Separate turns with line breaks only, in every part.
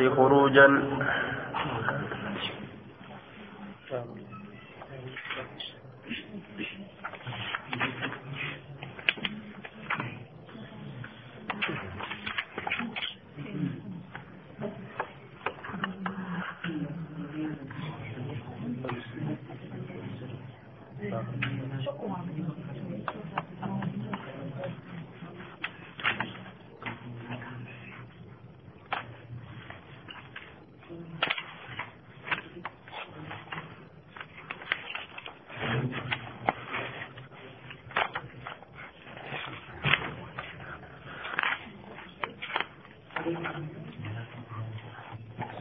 خروجا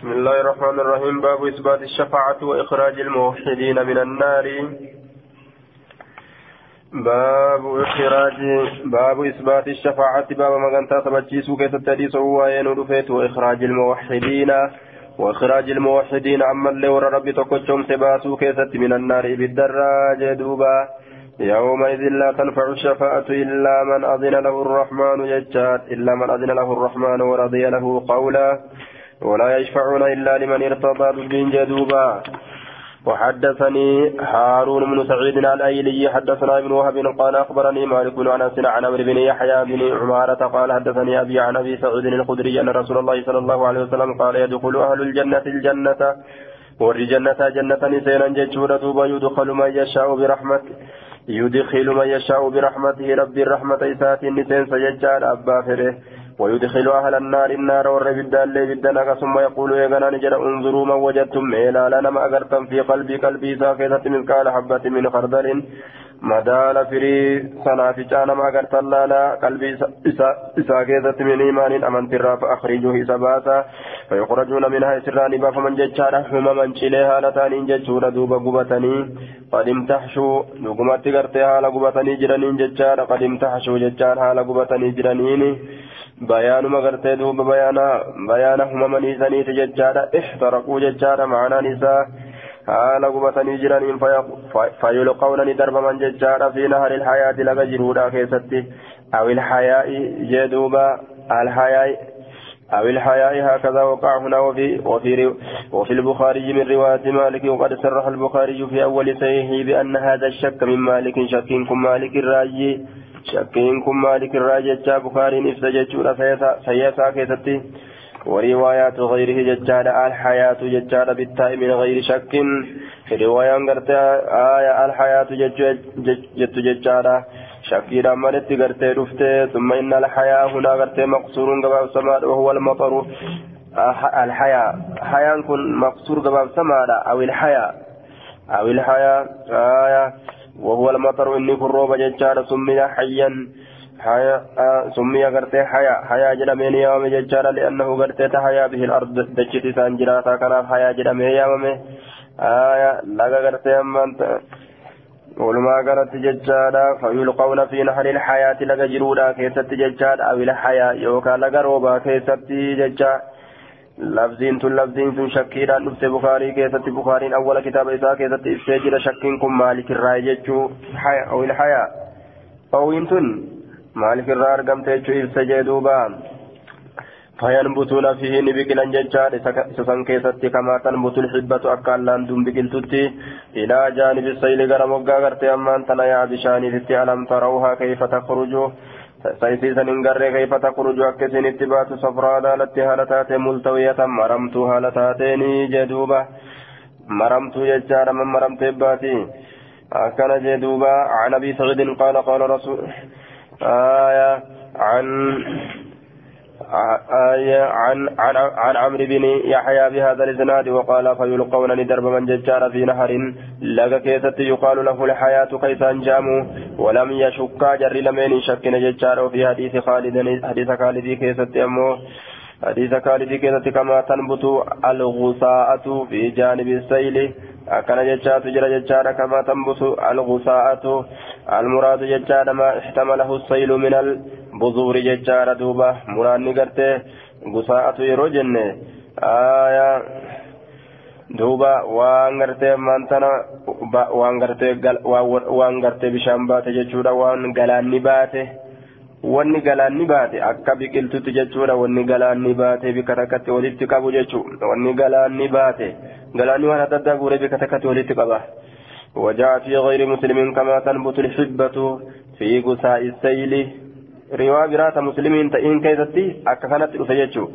بسم الله الرحمن الرحيم. باب إثبات الشفاعة وإخراج الموحدين من النار. باب إخراج باب إثبات الشفاعة. باب مغنتا سبجيسو كيف تديس هو ينودفيت وإخراج الموحدين. وإخراج الموحدين أما اللي ورى ربي تقوشهم سباسو كيف من النار بالدراج دوبا. يومئذ لا تنفع الشفاعة إلا من أذن له الرحمن يجات إلا من أذن له الرحمن ورضي له قولا. ولا يشفعون إلا لمن ارتضى بالدين جدوبا. وحدثني هارون بن سعيد الأيلي حدثنا ابن وهب قال أخبرني مالك بن أنس عن عمرو بن يحيى بن عمارة قال حدثني أبي عن أبي سعيد الخدري أن رسول الله صلى الله عليه وسلم قال يدخل أهل الجنة الجنة ور جنة جنة سينا جتشورة دوبا يدخل من يشاء برحمته يدخل من يشاء برحمته رب الرحمة إسات النسين سيجار أبا فره. ويدخل أهل النار النار والربد اللي بدنا ثم يقول يا غنان جرى انظروا من وجدتم إلى لنا ما أغرتم في قلبي قلبي ساكتة مثقال حبة من خردل. مدال فري سنافجان ما أغرت لا قلبي ساكتة من إيمان. أمن ترى فأخرجوه سباسا فيخرجون منها سران باب من ججارة هم من شليها لتانين ججورة دوب قبتني. قد امتحشوا نقمت غرتها لقبتني جرانين ججارة قد امتحشوا ججارها لقبتني جرانين بيان مغرتي دوب بيانا بيانا هم من إذني تججارة احترقوا ججارة معنا نساء gubatanii jiraniin fayyulqawna ni darbaman jechaadha. Fi nahari ilhayaati laga jiruudha keessatti. Awil hayaa'i jee duuba alhayaa'i أو الحياء هكذا وقع هنا وفي وفي وفي البخاري من رواية مالك وقد صرح البخاري في أول صحيحه بأن هذا الشك من مالك شكينكم مالك الراجي شكينكم مالك الراجي جاء بخاري نفسجت سيسا كيستي وروايات غيره ججال الحياة ججال بالتاء من غير شك رواية قرت آية الحياة جت ججال شكيرا مالت قرت رفته ثم إن الحياة هنا قرت مقصور قباب سماد وهو المطر الحياة حياة كن مقصور قباب سماد أو الحياة أو الحياة آية وهو المطر إني كروب ججال سمي حيا حيا سمي غرتي حيا حيا جرمين يوم ججارا لأنه غرتي تحيا به الأرض دجتي سانجراتا كان حيا جرمين يوم. آية لغا غرتي أمان ولما غرت ججارا فيلقون في نهر الحياة لغا جرودا كيست ججار أو الحياة يوكا لغا روبا كيست ججار. لفظين تن لفظين تن شكيرا نفس بخاري كيست بخاري أول كتاب إساء كيست إستيجر شكينكم مالك الرأي ججو أو الحياة أو إنتن maaliif irraa argamte jechuu ibsa jee duuba fayanbutuuna fihi ni biqilan jechaadha isa san keessatti kamaa tanbutul hibbatu akka allaan dun biqiltutti ilaa jaanibi sayli gara moggaa gartee ammaan tana yaa isinitti baatu safraa daalatti haala taate multawiyatan maramtuu haala taateeni jee duuba maramtuu jechaadha man maramtee baati akkana jee duuba عن ابي سعيد قال قال رسول آية عن عن عن عن عمرو بن يحيى بهذا الإسناد وقال فيلقون ندرب من ججار في نهر لقى كيست يقال له الحياة كيف أنجاموا ولم يشك جر لمن شك ججار في حديث خالد حديث خالد كيست أمه حديث خالد كيست كما تنبت الغثاءة في جانب السيل. akkana jechaatu jira jechaadha kama tambusu algusaa'atu almuraadu jechaadha ma ixtamalahu saylu min albuzuuri jechaadha duuba muraanni gartee gusaa'atu yeroo jenne aya duuba waan gartee maantana waan gartee waan gartee bishaan baate jechuudha waan galaanni baate wanni galaanni baate akka biqiltutti jechuudha wanni galaanni baate bika takkatti walitti qabu jechuudha wanni galaanni baate galaanni waan adda addaa guuree bika takkatti walitti qaba. وجاء في غير مسلم كما تنبت الحبة في غساء السيل رواية برات مسلمين تئن كيستي أكا كانت رفيجو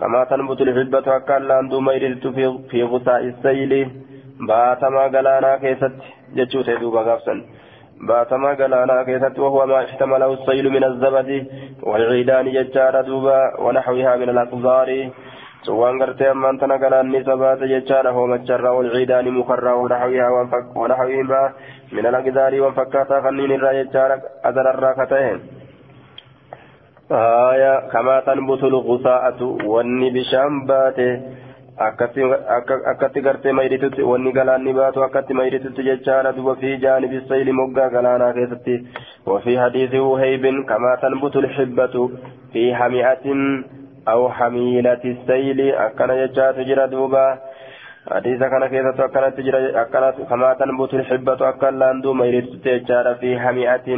كما تنبت الحبة أكا لاندو ميرلت في, في غساء السيل باتما قلانا كيست جتشو تيدوبا غافسا باتما قلانا كيست وهو ما احتمله السيل من الزبد والعيدان ججار دوبا ونحوها من الأقذار سوان غرتي أمان تنا قلاني سبات ججار هو مجر والعيدان مخرى ونحوها ونحوهما من الأقذار وانفكاتا خنين الرا ججار أذر الراكتين آية كما تنبت الغساءة والني بشام akkatti gartee mayditutti wanni galaanni baatu akkatti mayditutti jechaadha duba fi jaanibi sayli moggaa galaanaa keessatti وفي حديث وهيب كما تنبت الحبة في حمئة أو حميلة السيل أكن يجات جرى دوبا. حديث كان كيف أكنت تجرى كما تنبت الحبة أكن لاندو ميرت تجار في حمئة.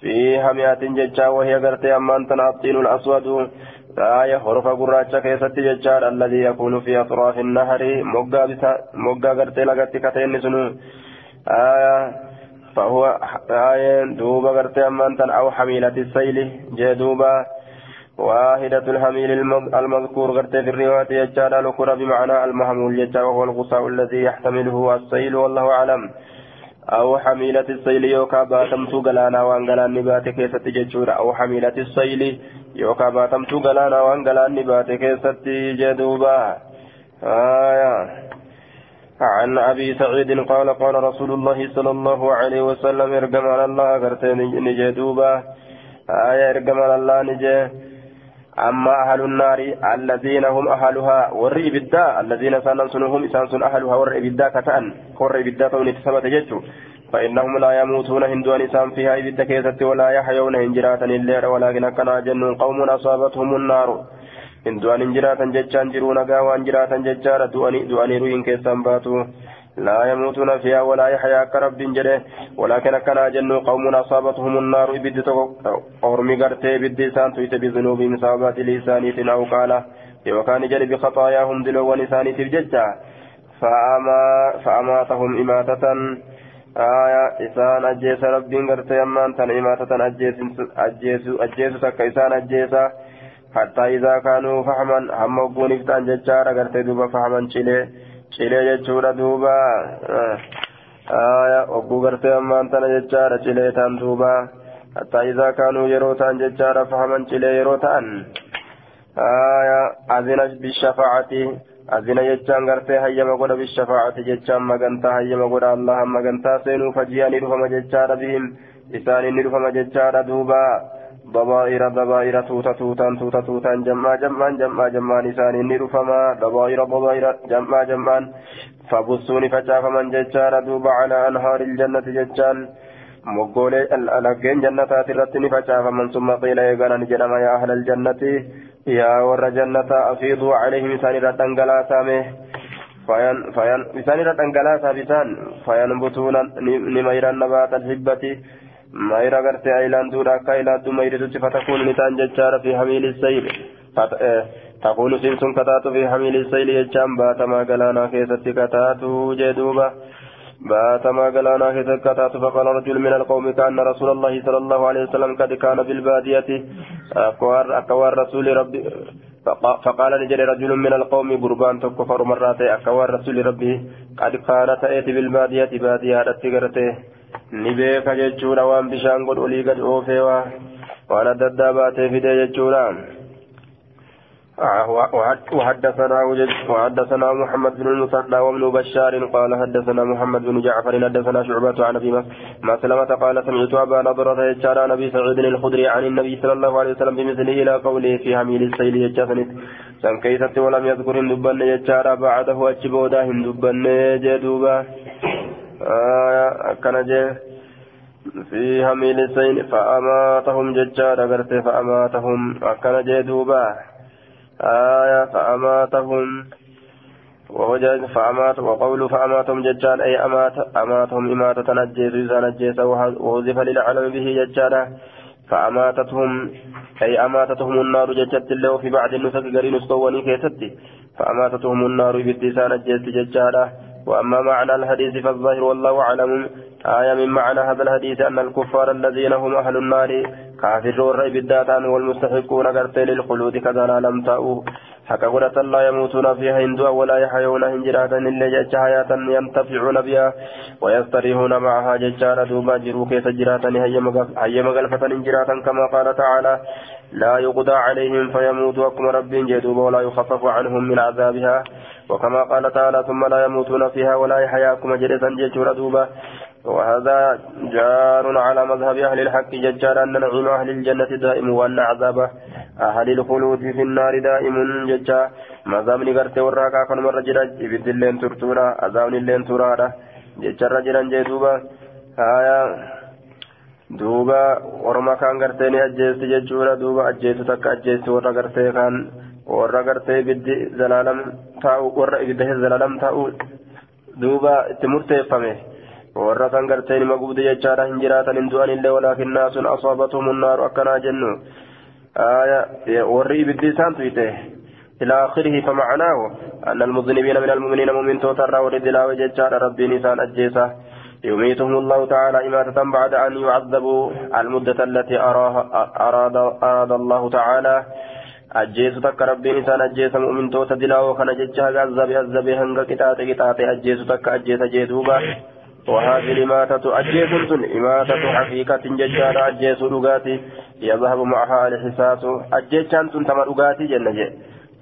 في حمئة ججا وهي قرتي أمان تنعطين الأسود آية حرف قراجة كيست ججار الذي يكون في أطراف النهر مقا قرتي لقت كتين سنو آية فهو آية دوبا قرتي أمانتا أو حميلة السيل جدوبا واحدة الحميل المذكور قرتي في الرواية يجار لكرة بمعنى المحمول يجار وهو الغصاء الذي يحتمله السيل والله أعلم أو حميلة السيل يوكا باتمتو قلانا وان قلان نبات كيست ججور أو حميلة السيل يوكا باتمتو قلانا وان قلان نبات كيست جدوبا. آية. عن أبي سعيد قال قال رسول الله صلى الله عليه وسلم ارقم على الله قرتين نجدوبا آية ارقم على الله نجي. أما أهل النار الذين هم أهلها ورئ بالداء الذين سننسنهم إسانسن أهلها ورئ بالداء كتأن ورئ بالداء توني تسمت ججو فإنهم لا يموتون هندوان إسان فيها إذ كيست ولا يحيون هنجراتا الليل ولكن كان جن قوم أصابتهم النار. هندوان هنجراتا ججان جرون قاوان جراتا ججارا دواني روين كيسان باتو. لا يموتون فيها ولا يحيا كرب جده. ولكن كان جن قوم أصابتهم النار. إبد أورمي قرتي إبد سان تويت بذنوبهم صابات لسانيت أو قال وكان جل بخطاياهم دلو ولسانيت بججة فأما فأماتهم إماتة. آية إسان أجيس رب قرتي أمان تن إماتة أجيس أجيس أجيس تك إسان أجيس. حتى إذا كانوا فحما هم وقون إفتان ججارة قرتي دوبا فحما شلي cilee jechuudha duuba ogguu gartee ammaan tana jechaadha cilee ta'an duuba hattaa isaa kaanuu yeroo ta'an jechaadha fahaman cilee yeroo ta'an azina bishafaacati azina jechaan gartee hayyama godha bishafaacati jechaan magantaa hayyama godha allaha magantaa seenuu faji'a ni dhufama jechaadha bihim isaanii ni dhufama jechaadha duuba ضبائر ضبائر توتا توتا توتا توتا جمع جمعا جمع جمعا نسان نرفما ضبائر ضبائر جمع جمعا فبصوني فجاف من ججار دوب على أنهار الجنة ججان مقولي الألقين جنة ترتني فجاف من ثم قيل يقانا نجنما يا أهل الجنة يا ور جنة أفيضوا عليهم إسان رتنقلا سامه فين فين إسان رتنقلا سابسان فينبتون نمير النبات الحبة ayilaanduu mayritutti fatakuun ni ta'an jechaadha fi hamiili sayli takuun isiin sun kataatu fi hamiili sayli jechaan baatamaa galaanaa keessatti kataatu jee duuba baatamaa galaanaa keessatti kataatu faqala rajul min alqawmi kaanna rasuula allahi sala allahu alehi wasalam kad kaana bilbaadiyati akka waan rasuuli rabbi فقال نجري رجل من القوم قربان تكفر مرات أكوار رسول ربي قد كان تأتي بالبادية بادية التجرته ni beeka jechuudha waan bishaan godhu olii gad oofee waan adda addaa baatee fidee jechuudha. وحدثنا وحدثنا محمد بن المثنى وابن بشار قال حدثنا محمد بن جعفر حدثنا شعبة عن ابي مسلمة قال سمعت ابا نضرة يجار عن سعيد الخدري عن النبي صلى الله عليه وسلم بمثله إلى قوله في حميل السيل يجفنت سن كيست ولم يذكر هندبن يجار بعده اجبودا هندبن جدوبا آه كان في حميل السيل فأماتهم ججار أغرت فأماتهم. أكن آية فأماتهم. ووجد وقول فأماتهم ججان أي أمات أماتهم إماتة نجيس نجيس ووظف للعلم به ججانا فأماتتهم أي أماتتهم النار ججت الله وفي بعد النسك قرين استواني كيستي فأماتتهم النار بالدسان جت ججالة وأما معنى الحديث فالظاهر والله أعلم. آية من معنى هذا الحديث أن الكفار الذين هم أهل النار كافرون رأي بالداتان والمستحقون قرتين للخلود كذا لم تأوه. قلت لا يموتون فيها هندوا ولا يحيون هنجراتا إلا جج حياة ينتفعون بها ويستريحون معها ججارا دوما جرو كيس جراتا هي مغلفة انجراتا كما قال تعالى لا يقضى عليهم فيموتوا أكم رب جدوب ولا يخفف عنهم من عذابها. وكما قال تعالى ثم لا يموتون فيها ولا يحياكم جريتا ججورا دوبا. وهذا جار على مذهب أهل الحق ججار أن نعيم أهل الجنة دائم وأن عذاب أهل الخلود في النار دائم ججا. مذهب نقرت وراكا كان مرة جرا إبد اللين ترتورا عذاب اللين ترارا. ججار رجلا جدوبا آية. دوبا ورما كان قرتني أجيست ججورا دوبا. أجيست تك أجيست ورا قرتي كان ورا قرتي بد زلالم تاو ورا إبد زلالم تاو دوبا تمرتي فمه warra kan garteen ima gubde jechaadha hin jiraatan hin du'anillee walaakin naasun asaabathum unnaaru akkanaa jennu. Warri ibiddi isaan tuyte. إلى آخره فمعناه أن المذنبين من المؤمنين مؤمن توتر ورد لا وججار ربي نسان أجيسه يميتهم الله تعالى إماتة بعد أن يعذبوا المدة التي أراد, أراد الله تعالى أجيس تك ربي إنسان أجيس مؤمن توتا دلا وكان ججها غزب أزب هنگ كتات كتات أجيس تك أجيس جيدوبا وهذه الإماتة أجيس سن إماتة حقيقة ججارة أجيس رقاتي يذهب معها الحساس أجيسان سن تم رقاتي جنة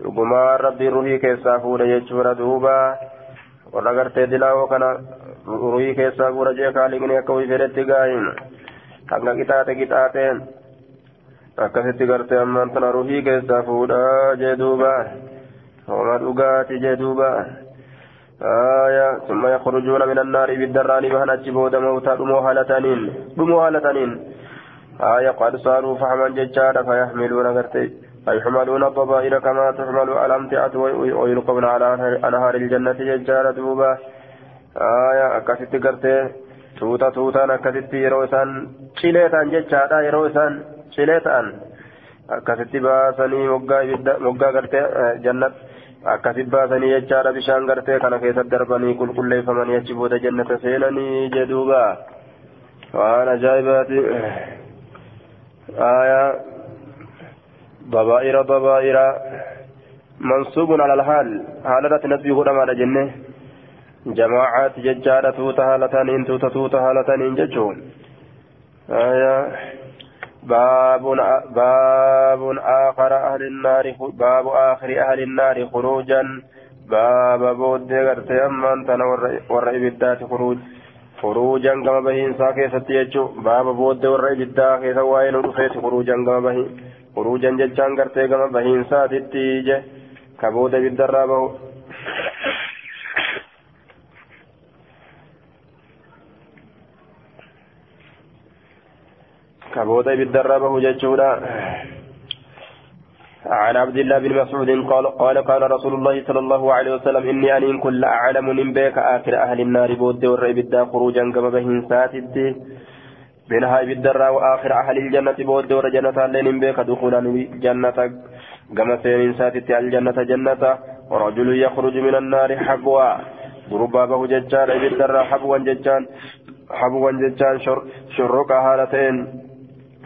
رقما ربي روحي كيسا فول يجور دوبا ورغرت دلاو كان روحي كيسا فول جيكا لغني كوي فرت غاين hanga qixaate qixaateen. Akkasitti gartee ammaan tana ruhii keessaa fuudhaa jee duuba. Homa dhugaati jee duuba. آية ثم يخرجون من النار بالدران بهن أجبود موتى دمو هالتانين دمو هالتانين آية قد صاروا فحما ججارا فيحملون غرتي فيحملون الضبائر كما تحمل الأمتعة ويلقون على أنهار الجنة ججارا دوبا آية أكست غرتي توتا توتا أكست يروسان شليتان ججارا يروسان شليتان أكست باسني مقا غرتي جنة akkasi baasanii jechaadha bishaan gartee kana keessatti darbanii qulqulleeffamanii achi booda jannata seenanii jedhuuba waan ajaa'ibaati aayaa ضبائر منصوب على الحال حالة نسبي قدما جنة جماعات ججارة توتا هالتانين توتا توتا هالتانين ججون آية باب باب آخر أهل النار باب آخر أهل النار خروجا. باب بود غرتي أما أنت ورأي بالذات خروج. خروجا كما بهين ساكي ستيجو. باب بود ورأي بالذات كيسا وين رفيت خروجا كما بهين. خروجا ججان غرتي كما بهين ساتي كبود بالدرابه كبوت بالدربه ججودا عن عبد الله بن مسعود قال قال قال رسول الله صلى الله عليه وسلم إني أن كل أعلم من بك آخر أهل النار بود والرئب خروجا كما بهن ساتد منها بالدرا وآخر أهل الجنة بود ورجنة لين بك دخولا جنة كما سين ساتد الجنة جنة ورجل يخرج من النار حبوا ضربابه ججان بالدرا حبوا ججان حبوا ججان شر شرك هالتين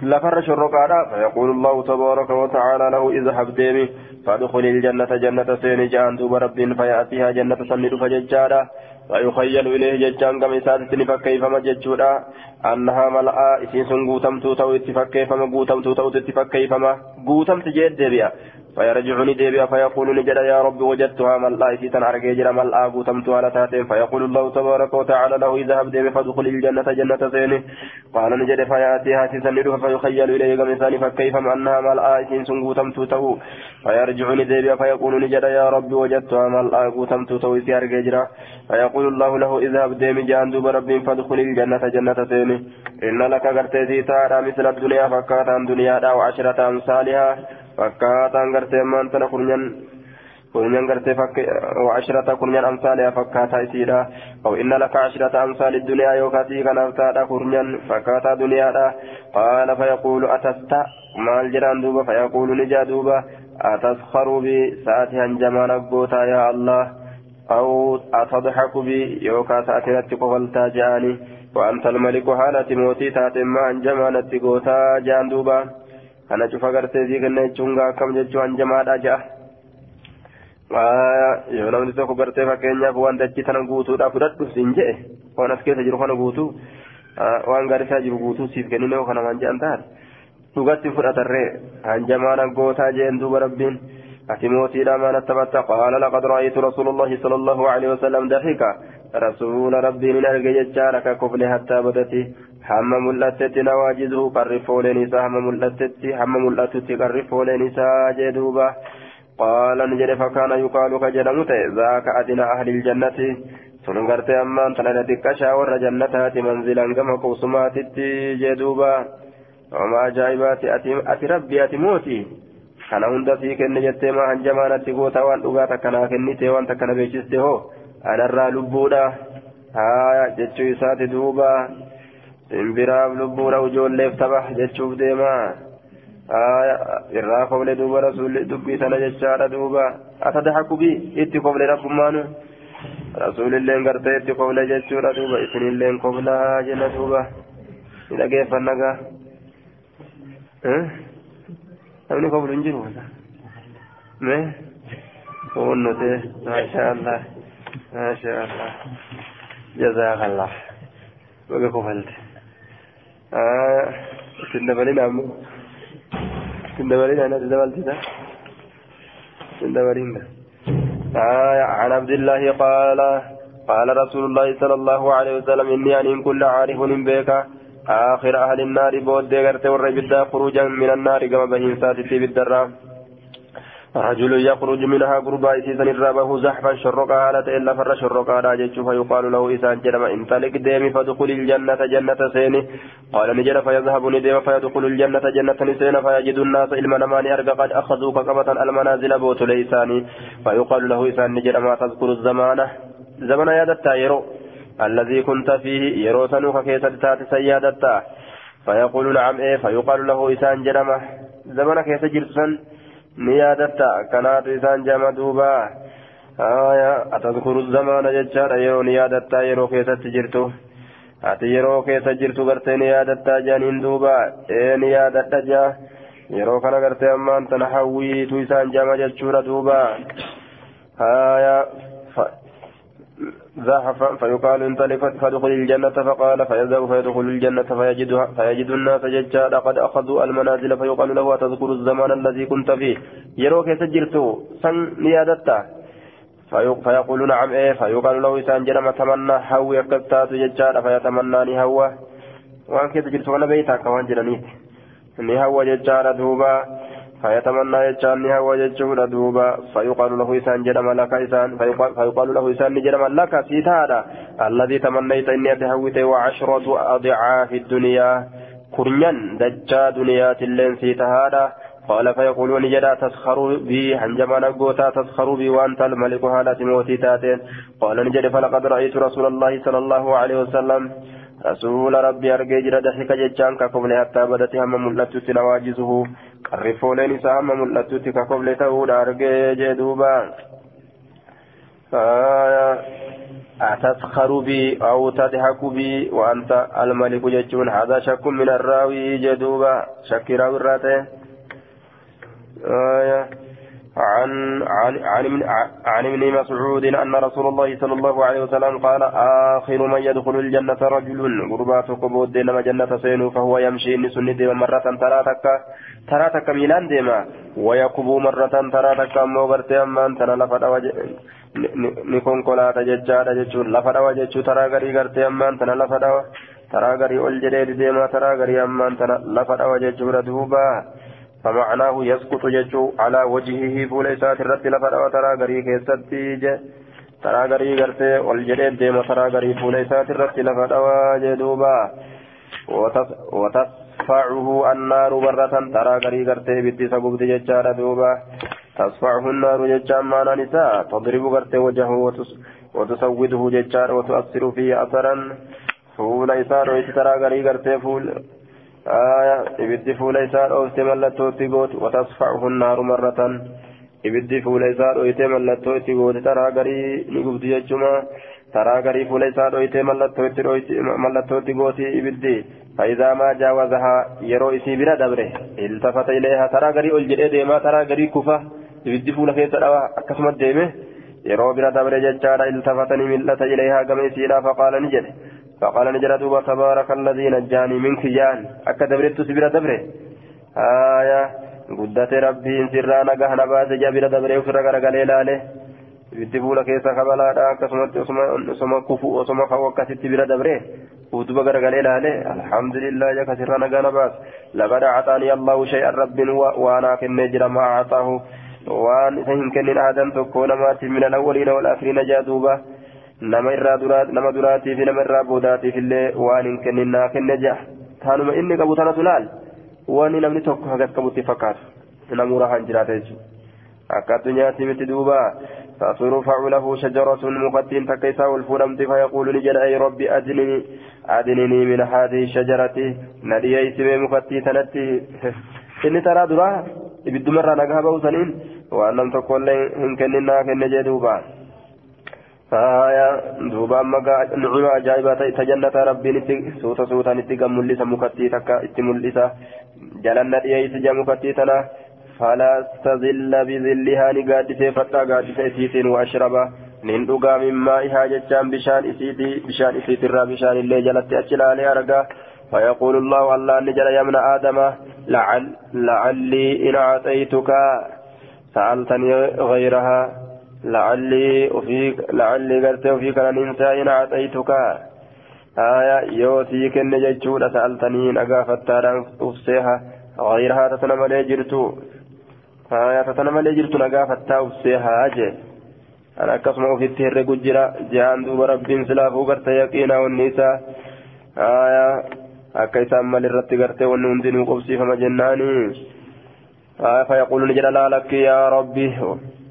لفر شرقانا فيقول الله تبارك وتعالى له اذهب ديمي فادخل الجنة جنة سين جان دوب رب فيأتيها جنة سند فججارا ويخيل إليه ججان كم إساتتني فكيفما ججورا أنها ملأ إسين سن قوتم توتو اتفكيفما قوتم توتو اتفكيفما قوتم تجد ديبيا. فيرجعني ديبيا فيقول نجد يا رب وجدتها ملأ إسيتا أرقي جرى ملأ قوتمتها لتاتين فيقول الله تبارك وتعالى له اذهب ديبي فادخل الجنة جنة سيني قال نجد فيأتيها سيسندها فيخيل إليه كمثال فكيفما أنها ملأ إسين سن قوتمتو فيرجعني ديبيا فيقول نجد يا رب وجدتها ملأ قوتمتو إسي أرقي جرى فيقول الله له اذهب ديمي جان دوب رب فادخل الجنة جنة سيني إن لك قرتي تارى مثل الدنيا فكاتا دنيا داو عشرة أمثالها. Fakkaataan gartee ammaan tana kurnyan كرنيان غرتي فك وعشرة كرنيان أمثالها فكاتا إسيرا أو إن لك عشرة أمثال الدنيا يوكاتي كان أفتادا كرنيان فكاتا دنيا قال فيقول أتستا مال جران دوبا فيقول نجا دوبا أتسخر بي ساتي هنجمان أبوتا يا الله أو أتضحك بي يوكا ساتي قبلتا جاني وأنت الملك حالة موتي تاتي ما هنجمان أتقوتا جان دوبا أنا شوف أغرتي ذي كنا يتشونغا كم جتشو هنجمان أجاه yoo namni tokko gartee fakkeenyaaf waan dachii tana guutuudhaaf fudhadhu siin je'e waan as keessa jiru kana guutuu waan gaarisaa jiru guutuu siif kennine yoo kana waan je'an ta'an dhugatti fudhatarree hanjamaana gootaa jeen duuba rabbiin ati mootiidha maana taphata qaala laqad ra'aytu rasuula allahi sala allahu alaihi wasallam daxika rasuula rabbiin hin arge jechaadha ka kofle hattaa badati hamma mul'attetti nawaajizuhu qarrifooleen isaa hamma mul'attetti hamma mul'atutti qarrifooleen isaa jee duuba قال نجد فكان يقال كجدمت ذاك أدنى أهل الجنة سنغرت أما أنت لديك شاور جنتات منزلا كما قوسمات جدوبا وما جايبات أتي ربي أتي موتي kana hunda sii kenne jettee maa hanjamaanatti goota waan dhugaata kanaa kennite waan takkana beeksiste hoo Anarraa lubbuudha haa jechuu isaati duuba simbiraaf lubbuudha ijoolleef tapha jechuuf deemaa irraa koble duuba rasuulli dubbii sana jechaadha duuba atadahaku bi itti koble rabbummaanu rasuulilleen gartee itti koble jechuudha duuba isinilleen koblaa jenna duuba ni dhageeffanna gaa namni koblu hin jiru mee onnute maasha allah maasha allah jazaakallah baga kofalte isin dabalina ammoo سندبرين أنا سندبرين آه عن عبد الله قال قال رسول الله صلى الله عليه وسلم إني أن كل عارف بك آخر أهل النار بود غرت والرجل خروجا من النار كما بهين ساتي بالدرام رجل يخرج منها قربا إسيسا الرابه زحفا شرقا هالة إلا فر شرقا راجج فيقال له إسان جرم انطلق ديم فدخل الجنة جنة سيني. قال نجر فيذهب نديم فيدخل الجنة جنة سين فيجد الناس إلما نمان أرقى قد أخذوك قبة المنازل بوت ليساني. فيقال له إسان نجر ما تذكر الزمانة زمن يادتا يرو. الذي كنت فيه يرو سنوك كيسة تات سيادتا. فيقول نعم إيه. فيقال له إسان جرمه زمن كيسة جرسن yaadatta kanaatu isaan jama duuba aya atadkuru zamaana jechaadha yeroo ni yaadatta yeroo keessatti jirtu ati yeroo keessa jirtu gartee ni yaadatta jaaniin duuba ee ni yaadadha jaa yeroo kana gartee ammaan tana hawwiitu isaan jama jechuudha duuba aya زحف فيقال انطلق فادخل الجنة فقال فيذهب فيدخل الجنة فيجد, فيجد الناس ججالا. قد أخذوا المنازل فيقال له أتذكر الزمان الذي كنت فيه؟ يروك سجلت سن نيادتا. فيقول نعم إيه. فيقال له إسان جرم تمنى هوي كتات ججالا فيتمنى هوى كيف جلت وأنا بيتا كوان جرانيت نهوى ججالا دوبا. فيتمنى يجان هو يجور دوبا فيقال له إسان جرم لك إسان. فيقال له إسان جرم لك سيتادا. الذي تمنيت إني أتهوت وعشرة أضعاف الدنيا. كرنيا دجا دنيا تلين سيتهادا. قال فيقولون جدا تسخر بي. حنجما نقوتا تسخر بي وأنت الملك. هالة موتي تاتين. قال نجد فلقد رأيت رسول الله صلى الله عليه وسلم. رسول ربي أرجي جرى ضحك ججان كقبل حتى بدت هم ملتت نواجزه إسا هم ملتت كقبل تهود أرجي جدوبا أتسخر بي أو تضحك بي وأنت الملك ججون هذا شك من الراوي جدوبا شك راوي الراتين آية عن عن عن عن ابن مسعود أن رسول الله صلى الله عليه وسلم قال آخر من يدخل الجنة رجل غربات قبود نما جنة سين فهو يمشي نسن ديما مرة ترى تك ترى تك ميلان ديما ويقب مرة ترى تك مو برتي أما أنت لفد وجه نكون كلا تججا جچو لفد وجه ترى غري غرتي أما أنت لفد ترى غري اول جديد ديما ترى غري أما أنت لفد وجه دوبا فمعناه يسقط ججو على وجهه فوليسات الرد لفر وترى غري كيستي ترى غري غرتي ديما ترى غري الرد لفر وجدوبا وتصفعه النار برة ترى غري غرتي سقوبتي ججارة دوبا. تصفعه النار ججان نساء تضرب غرته وجهه وتسوده ججان وتؤثر فيه أثرا. فول إسان ويترى غري فول آية إبد فول إسان أو استملته تقوت وتصفعه النار مرة. إبد فول إسان ويتملته تقوت ترى غري نقبض يجمع. ترى غري فول إسان ويتملته تقوت إبد فإذا ما جاوزها يرو إسي بلا دبره. التفت إليها ترى غري ألجئ ديما ترى غري كفة fuula keessa dhawa akkasumas deeme yeroo bira dabre jechaadha iltafatanii mil'ata ilayhaa gama isiidha faqaala ni jedhe faqaala ni jedha duuba tabaaraka alladii najjaanii minki jaan akka dabrettu si bira dabre haaya guddate rabbiin sirraa nagaha na baase jaa bira dabree ofirra garagalee laale ibiddi fuula keessa kabalaadha akkasumatti osoma kufu osoma ka'u akkasitti bira dabre utuba garagalee laale alhamdulillah jaa kasirraa nagaa na baase laqad acaanii allahu shay'an rabbiin waanaa kennee jira maa acaahu waan isa hin nama irraa duraa nama duraatii fi nama irraa boodaatiif illee waan hin kennin naa kenne jaa taanuma inni qabu tanatu laal wanni namni tokko hagas qabutti fakkaatu namuu rahaan jiraata jechuudha akka addunyaatti miti duuba فترفع له شجرة مقدين تكيسا والفرمت فيقول نجد أي ربي أدنني أدنني من هذه الشجرة ندي يسمي مقدي تنتي إني ترى دراه ibiddumarraa nagaa ba'u saniin waan nam tokkollee hin kenninaa kenne jee amma nucima ajaa'ibaa ta'e ta jannata rabbiin itti suuta suutaan itti gam mul'isa mukattii takka itti mul'isa jalanna dhiyeessi jaa mukattii tana فلا تذل بذلها نقادسة فتا قادسة إسيتين وأشربا nin dhugaa min maa'ihaa jechaan bishaan isiitii bishaan isiitirraa bishaan illee jalatti achi laalee argaa فيقول الله الله نجل ابن آدم لعل لعلي إن أعطيتك سألتني غيرها لعلي وفيك لعلي قلت وفيك ننسى إن أعطيتك آية يوتيك النججود سألتني إن أقافت أفسيها غيرها تتنم لي جرتو. آية تتنم لي جرتو نقافت أفسيها أجي. أنا كسمع في التهر قجرة. جان دوب رب سلافو قرت يقينا والنساء. آية akka isaan mal irratti gartee wanni hundinuu qobsiifama jennaani فيقول نجل لا لك يا ربي.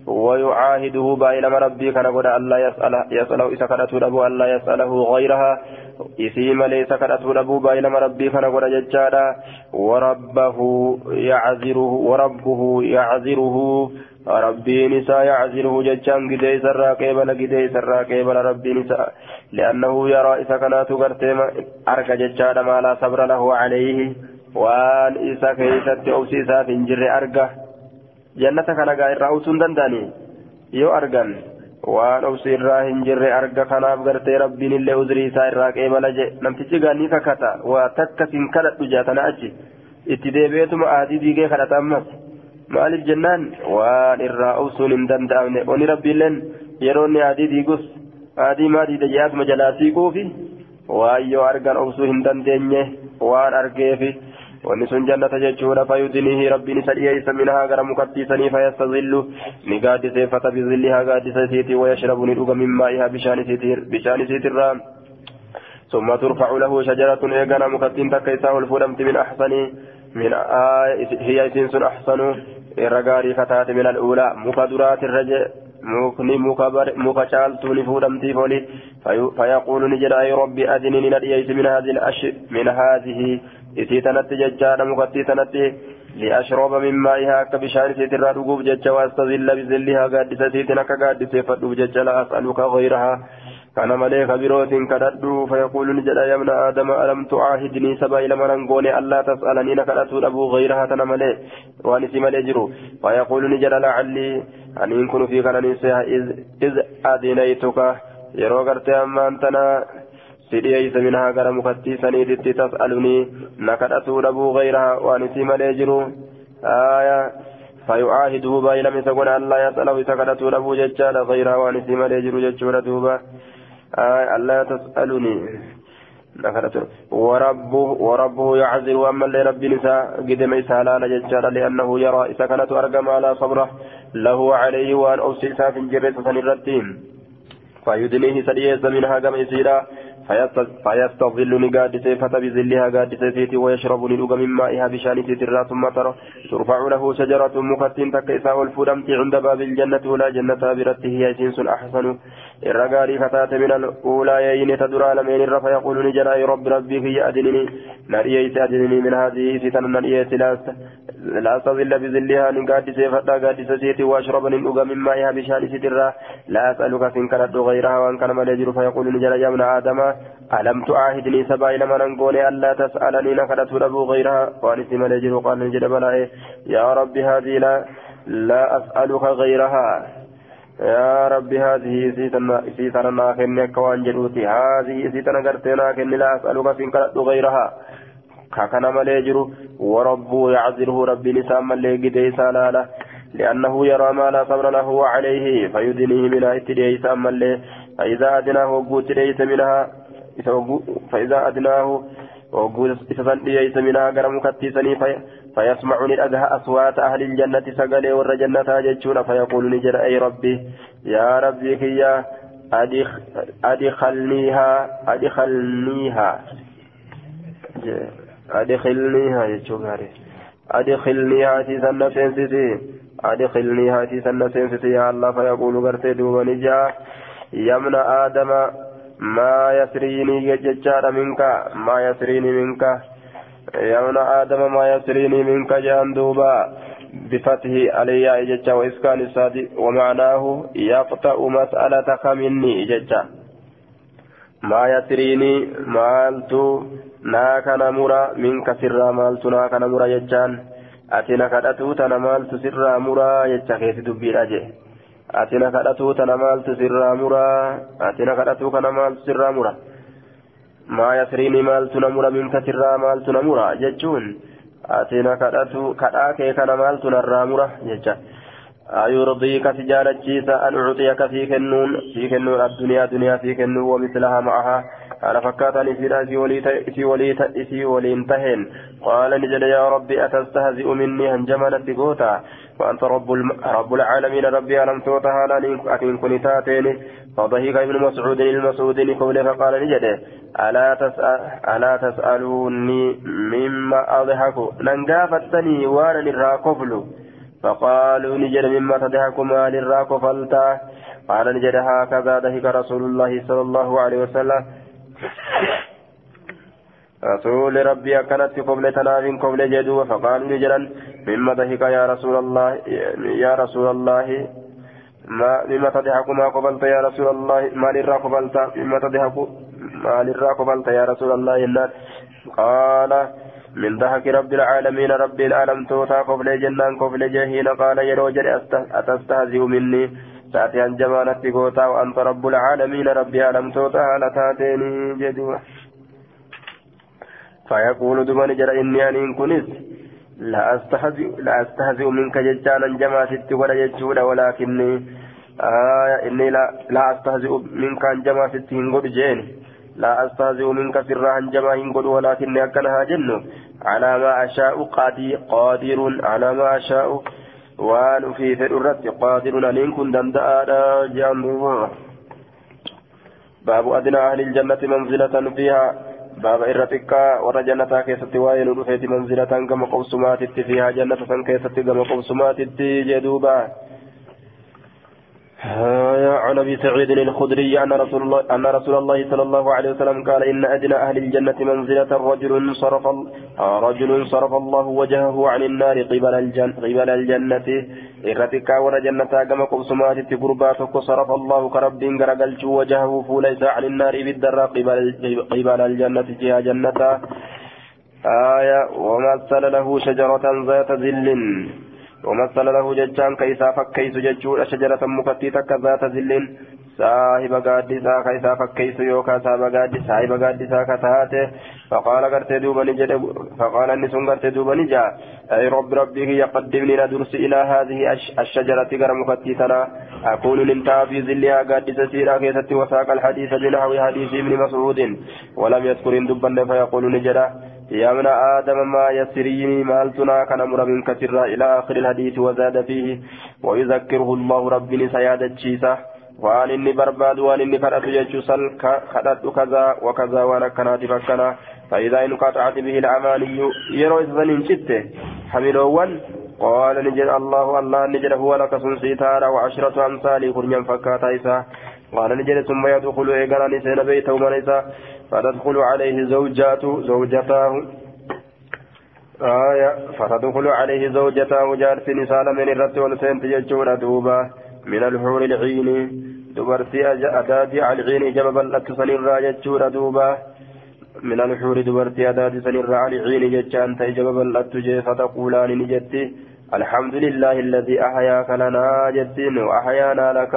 ويعاهده بايلما ربي كان قد ألا يسأل يسأله إذا كانت أبو ألا يسأله غيرها. إثيم ليس كانت أبو بايلما ربي كان قد ججالا. وربه يعذره وربه يعذره. ربي نساء يعزله ججان قدي سرى قبل قدي سرى قبل ربي نساء لأنه يرى إذا كانت قرتم أرك ججان ما لا صبر له عليه. وأن إذا كيست أوسيسا في انجر أرقه jannata kana gaa irraa utuu hin danda'anii? Yoo argan waan obsi irraa hin jirre arga kanaaf gartee rabbiin illee uzrii isaa irraa qeebala jee. Namtichi gaa ni kakata waa takkas hin kadhadhu jaatana achi. Itti deebi'eetuma aadii diigee kadhata ammas. Maaliif jennaan? Waan irraa obsuun hin danda'amne. Onni rabbiilleen yeroo inni aadii diigus aadii maa diida jee asuma jalaa siiquufi waan yoo argan obsuu hin dandeenye waan argeefi. Wanni sun jannata jechuudha fayyudinihi rabbiin isa dhiyeessa minhaa gara mukattiisanii fayyastazillu ni gaaddiseeffata bizillihaa gaaddisa isiitii wayashrabu ni dhuga min maa'ihaa bishaan isiitirraa ثم ترفع له شجرة إيغانا مكتين تكيسا والفودمت من أحسن من آه هي إسنس أحسن الرقاري فتاة من الأولى مكدرات الرجع مكني مكا شالتوني فودمتي فولي فيقول نجد أي ربي أذنني نديت من هذه الأش من هذه إسيتنت ججانا مكتيتنت لأشرب من مائها كبشان سيتر رقوب ججا واستظل بظلها قادسة سيتنا كقادسة فدوب ججا لا أسألك غيرها كان مليك بروت كددو فيقول نجد يا ابن آدم ألم تعاهدني سبا إلى مرنقوني ألا تسألني نكدت أبو غيرها تنملي وانسي ملي جرو فيقول نجد لعلي أن يكون في كان إذ, إذ يرو قرتي أما أنتنا سيديس منها غير مفتي سنيدت تسألني نكدت أبو غيرها وانسي ملي جرو آية فيعاهده بايلم تقول ألا يسأله سكدت أبو ججال غيرها وانسي ملي جرو ججورة دوبا. آه ألا تسألني. وربه وربه يعذر أما ربي نساء قدم إسهالا ججال لأنه يرى إذا كانت أرقم على صبره. له عليه وأن أوسيسا في الجرة سنرتين. فيدنيه سريس منها قم إسيرا فيستظل نقادسة فتبذلها قادسة سيتي ويشرب ندوغ من مائها بشان سيترا ثم ترى ترفع له شجرة مكتين تكيسا والفرمت عند باب الجنة ولا جنة برته. هي سنس أحسن. الرقاري فتاة من الأولى تدرى لمن الرفا فيقول نجرى رب ربي في أدنني. نريت أدنني من هذه فتن. نريت لا أستظل بذلها نقادسة فتا قادسة سيتي وأشرب ندوغ من مائها بشان لا أسألك سنكرت غيرها وأن كان مليجر فيقول نجرى يا ابن آدم. ألم تعاهدني سبا إلى من أنقوني ألا تسألني نكرت له غيرها؟ وأن اسم لجل قال نجد بلا يا رب هذه لا لا أسألك غيرها. يا رب هذه سيتنا ناخن كوان جلوتي. هذه سيتنا قرتنا كن لا أسألك كرت غيرها. كاكنا مليجر ورب يعذره ربي نسام ملي قدي لأنه يرى ما لا صبر له عليه فيدنيه منها اتديه سام ملي فإذا أدناه وقوت ليس منها فإذا أدناه وقول إسسان ليس منها قرم كتيسني في الأذى أصوات أهل الجنة سقلي ور جنة جتشون فيقول نجر أي ربي يا ربي هي أدخ أدخلنيها أدخلنيها أدخلنيها جتشون أدخلنيها تيسن سنسيتي. أدخلنيها تيسن سنسيتي. يا الله فيقول قرتي دوبا نجا يمن آدم ما يسريني ججار منك ما يسريني منك. ابن آدم ما يسريني منك جان دوبا. بفتح علي ججا وإسكان الصادق ومعناه يقطع مسألتك مني ججا. ما يسريني مالت ناك نمرا منك سرا مالت ناك نمرا ججان أتنا كدتو تنا مالت سرا مرا ججا كيف دبي ati na kadhatuu tana maaltu sirraa muraa ati na kadhatuu kana maaltu sirraa mura maa yasriini maaltu na mura minka sirraa maaltu na mura jechuun ati na kadhatu kadhaa kee kana maaltu narraa mura jecha ayurdiika si jaalachiisa an ucxiyaka sii kennuun sii kennuun addunyaa duniyaa sii kennuun wamislaha ma'ahaa fakkaatan isiidha isii waliin taheen qaala ni jedhe yaa rabbi atastahzi'u minnii hanjama natti goota وأنت رب رب العالمين ربي ألم توتها أكن كن تاتين. فضحك ابن مسعود المسعود قبل فقال نجده ألا تسأل ألا تسألوني مما أضحك. ننقافتني وأنا للراكفل فقالوا نجد مما تضحك ما للراكفلتا قال نجد هكذا ضحك رسول الله صلى الله عليه وسلم. رسول ربي أكنت قبل تناف قبل جدو فقالوا نجرا مما ضحك يا رسول الله يا رسول الله ما مما تضحك ما قبلت يا رسول الله ما للرا قبلت مما تضحك ما للرا قبلت يا رسول الله الناس. قال من ضحك رب العالمين رب العالم توتا قبل جنان قبل جهين قال يرو جري أتستهزئ مني؟ تأتي عن جمانة قوتا وأنت رب العالمين رب العالم توتا لتاتيني جدوه فيقول دمان جرى إني أن كنت لا أستهزئ لا أستهزئ منك ججانا جما ست ولا ججولا ولكني آه إني لا لا أستهزئ منك أن جما ست هنقود جين لا أستهزئ منك سرا أن جما هنقود ولكني أكنها جن على ما أشاء قادر قادر على ما أشاء وأن في فررت قادر أن إن كنت دنداء جنبه باب أدنى أهل الجنة منزلة فيها باب إرتكا ورا جنة كيست وائل رفيت منزلة كما قوسمات فيها جنة كيست كما قوسمات جدوبا عن أبي سعيد الخدري أن رسول الله أن رسول الله صلى الله عليه وسلم قال إن أدنى أهل الجنة منزلة رجل صرف رجل صرف الله وجهه عن النار قبل الجنه قبل الجنة. إرتكا ور جنة كما قبسمات قربا صرف الله كرب غرقلت وجهه فوليس عن النار بالدر قبل قبل الجنة جهة جنة. آية ومثل له شجرة ذات ظل. ومثل له ججان كيسا فكيس ججور شجرة مكتيتك ذات ذل صاحب قادسا كيسا فكيس يوكا صاحب قادسا صاحب قادسا كتاته. فقال قرت دوبا نجد فقال النسون قرت دوبا نجا. أي رب ربي يقدمني ندرس إلى هذه الشجرة غير مكتيتنا أكون ننتهى في ظلها قادسة سيرا كيست وساق الحديث بنحو حديث ابن مسعود. ولم يذكر دبا فيقول نجدا يا ابن آدم ما يسريني مالتنا كان أمر من كثير إلى آخر الحديث وزاد فيه ويذكره الله ربي سيادة waan inni barbaadu waan inni kadhatu jechuu sal kadhadhu kazaa wakazaa waan akkanaatiif akkana فإذا انقطعت به الأماني يروي سنين شته حملوان. قال نجد الله الله نجد هو لك سنسيتارا وعشرة أمثال كرنيا فكاتا إسا قال نجد ثم يدخل إيقانا نسين بيته من إسا فتدخل عليه زوجاته زوجته آية. فتدخل عليه زوجته جارس نسال من الرد والسنت يجور دوبا من الحور العين. دبرتي أدادي على العين جبل لك يجور دوبا من الحور. دبرتي أداد سنرى على عين جتان تيجب بلت فتقولان نجتي الحمد لله الذي أحياك لنا جتين وأحيانا لك.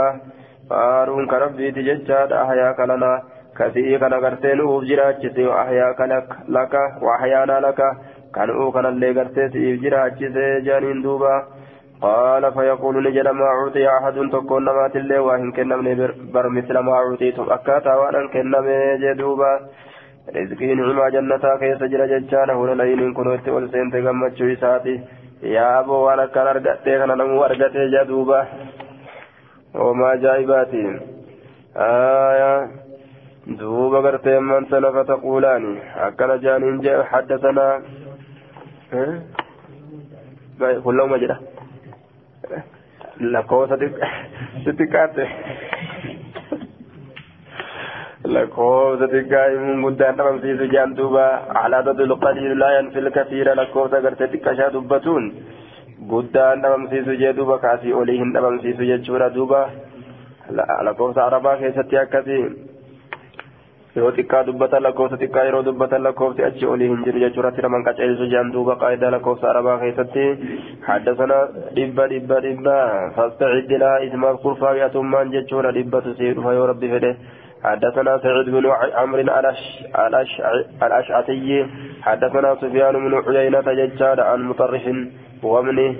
فارون كربي تجتاد أحياك لنا كثير كان قرتين أوفجراجتي وأحياك لك لك وأحيانا لك كان أوكنا اللي قرتي إفجراجتي جانين دوبا قال فيقول نجد ما أعطي أحد تكون نمات الله وإن كنا من بر مثل ما أعطيتم أكاتا وأن كنا من جدوبا rizqiin himaa jannataa keessa jira jechaadha hunda layiniin kunuutti ol seente gammachuu isaati yaaboo waan akkaan argadhee kana namuu argatee jaa duuba homaa ajaa'ibaati duuba gartee manta nafa taquulaani akkana jaaniin jee haddasanaa kullama jedha lakkoofsa xixiqqaatte lakkoofsa xiqqaa himuun guddaan dhabamsiisu jaan duuba alaadatul qaliilu laa yanfil kasiira lakkoofsa gartee xiqqashaa dubbatuun guddaan dhabamsiisu jee duuba kaasii olii hin dhabamsiisu jechuudha duuba lakkoofsa arabaa keessatti akkasii yoo xiqqaa dubbatan lakkoofsa xiqqaa yeroo dubbatan lakkoofsi achi olii hin jiru jechuudha naman qaceelsu jaan duuba qaayidaa lakkoofsa arabaa keessatti haddasana dhibba dhibba dhibba fastacid laa ismaaf kurfaawiyatummaan jechuudha dhibbatu sii dhufa yoo rabbi fedhe حدثنا سعيد بن عمرو الأشعثي حدثنا سفيان بن عيينة ججار عن مطرح وابن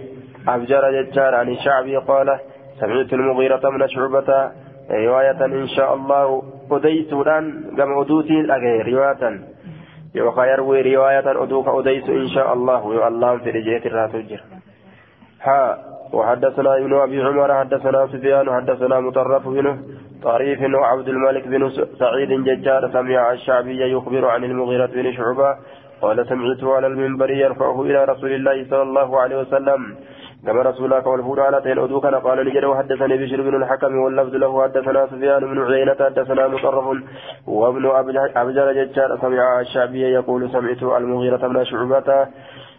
أبجر ججار عن الشعبي قال سمعت المغيرة من شعبة رواية إن شاء الله أديت الآن كما أدوتي رواية. يوقع يروي رواية أدوك أديت إن شاء الله يو الله في رجيت الراتجر ها وحدثنا ابن أبي عمر حدثنا سفيان حدثنا مطرف بن طريف وعبد الملك بن سعيد ججار سمع الشعبي يخبر عن المغيرة بن شعبة قال سمعته على المنبر يرفعه إلى رسول الله صلى الله عليه وسلم. كما رسولك والفور على تين أدوكنا قال لجد وحدثني بشر بن الحكم واللفظ له حدثنا سفيان بن عيينة حدثنا مطرف وابن أبجر ججار. سمع الشعبي يقول سمعت المغيرة بن شعبة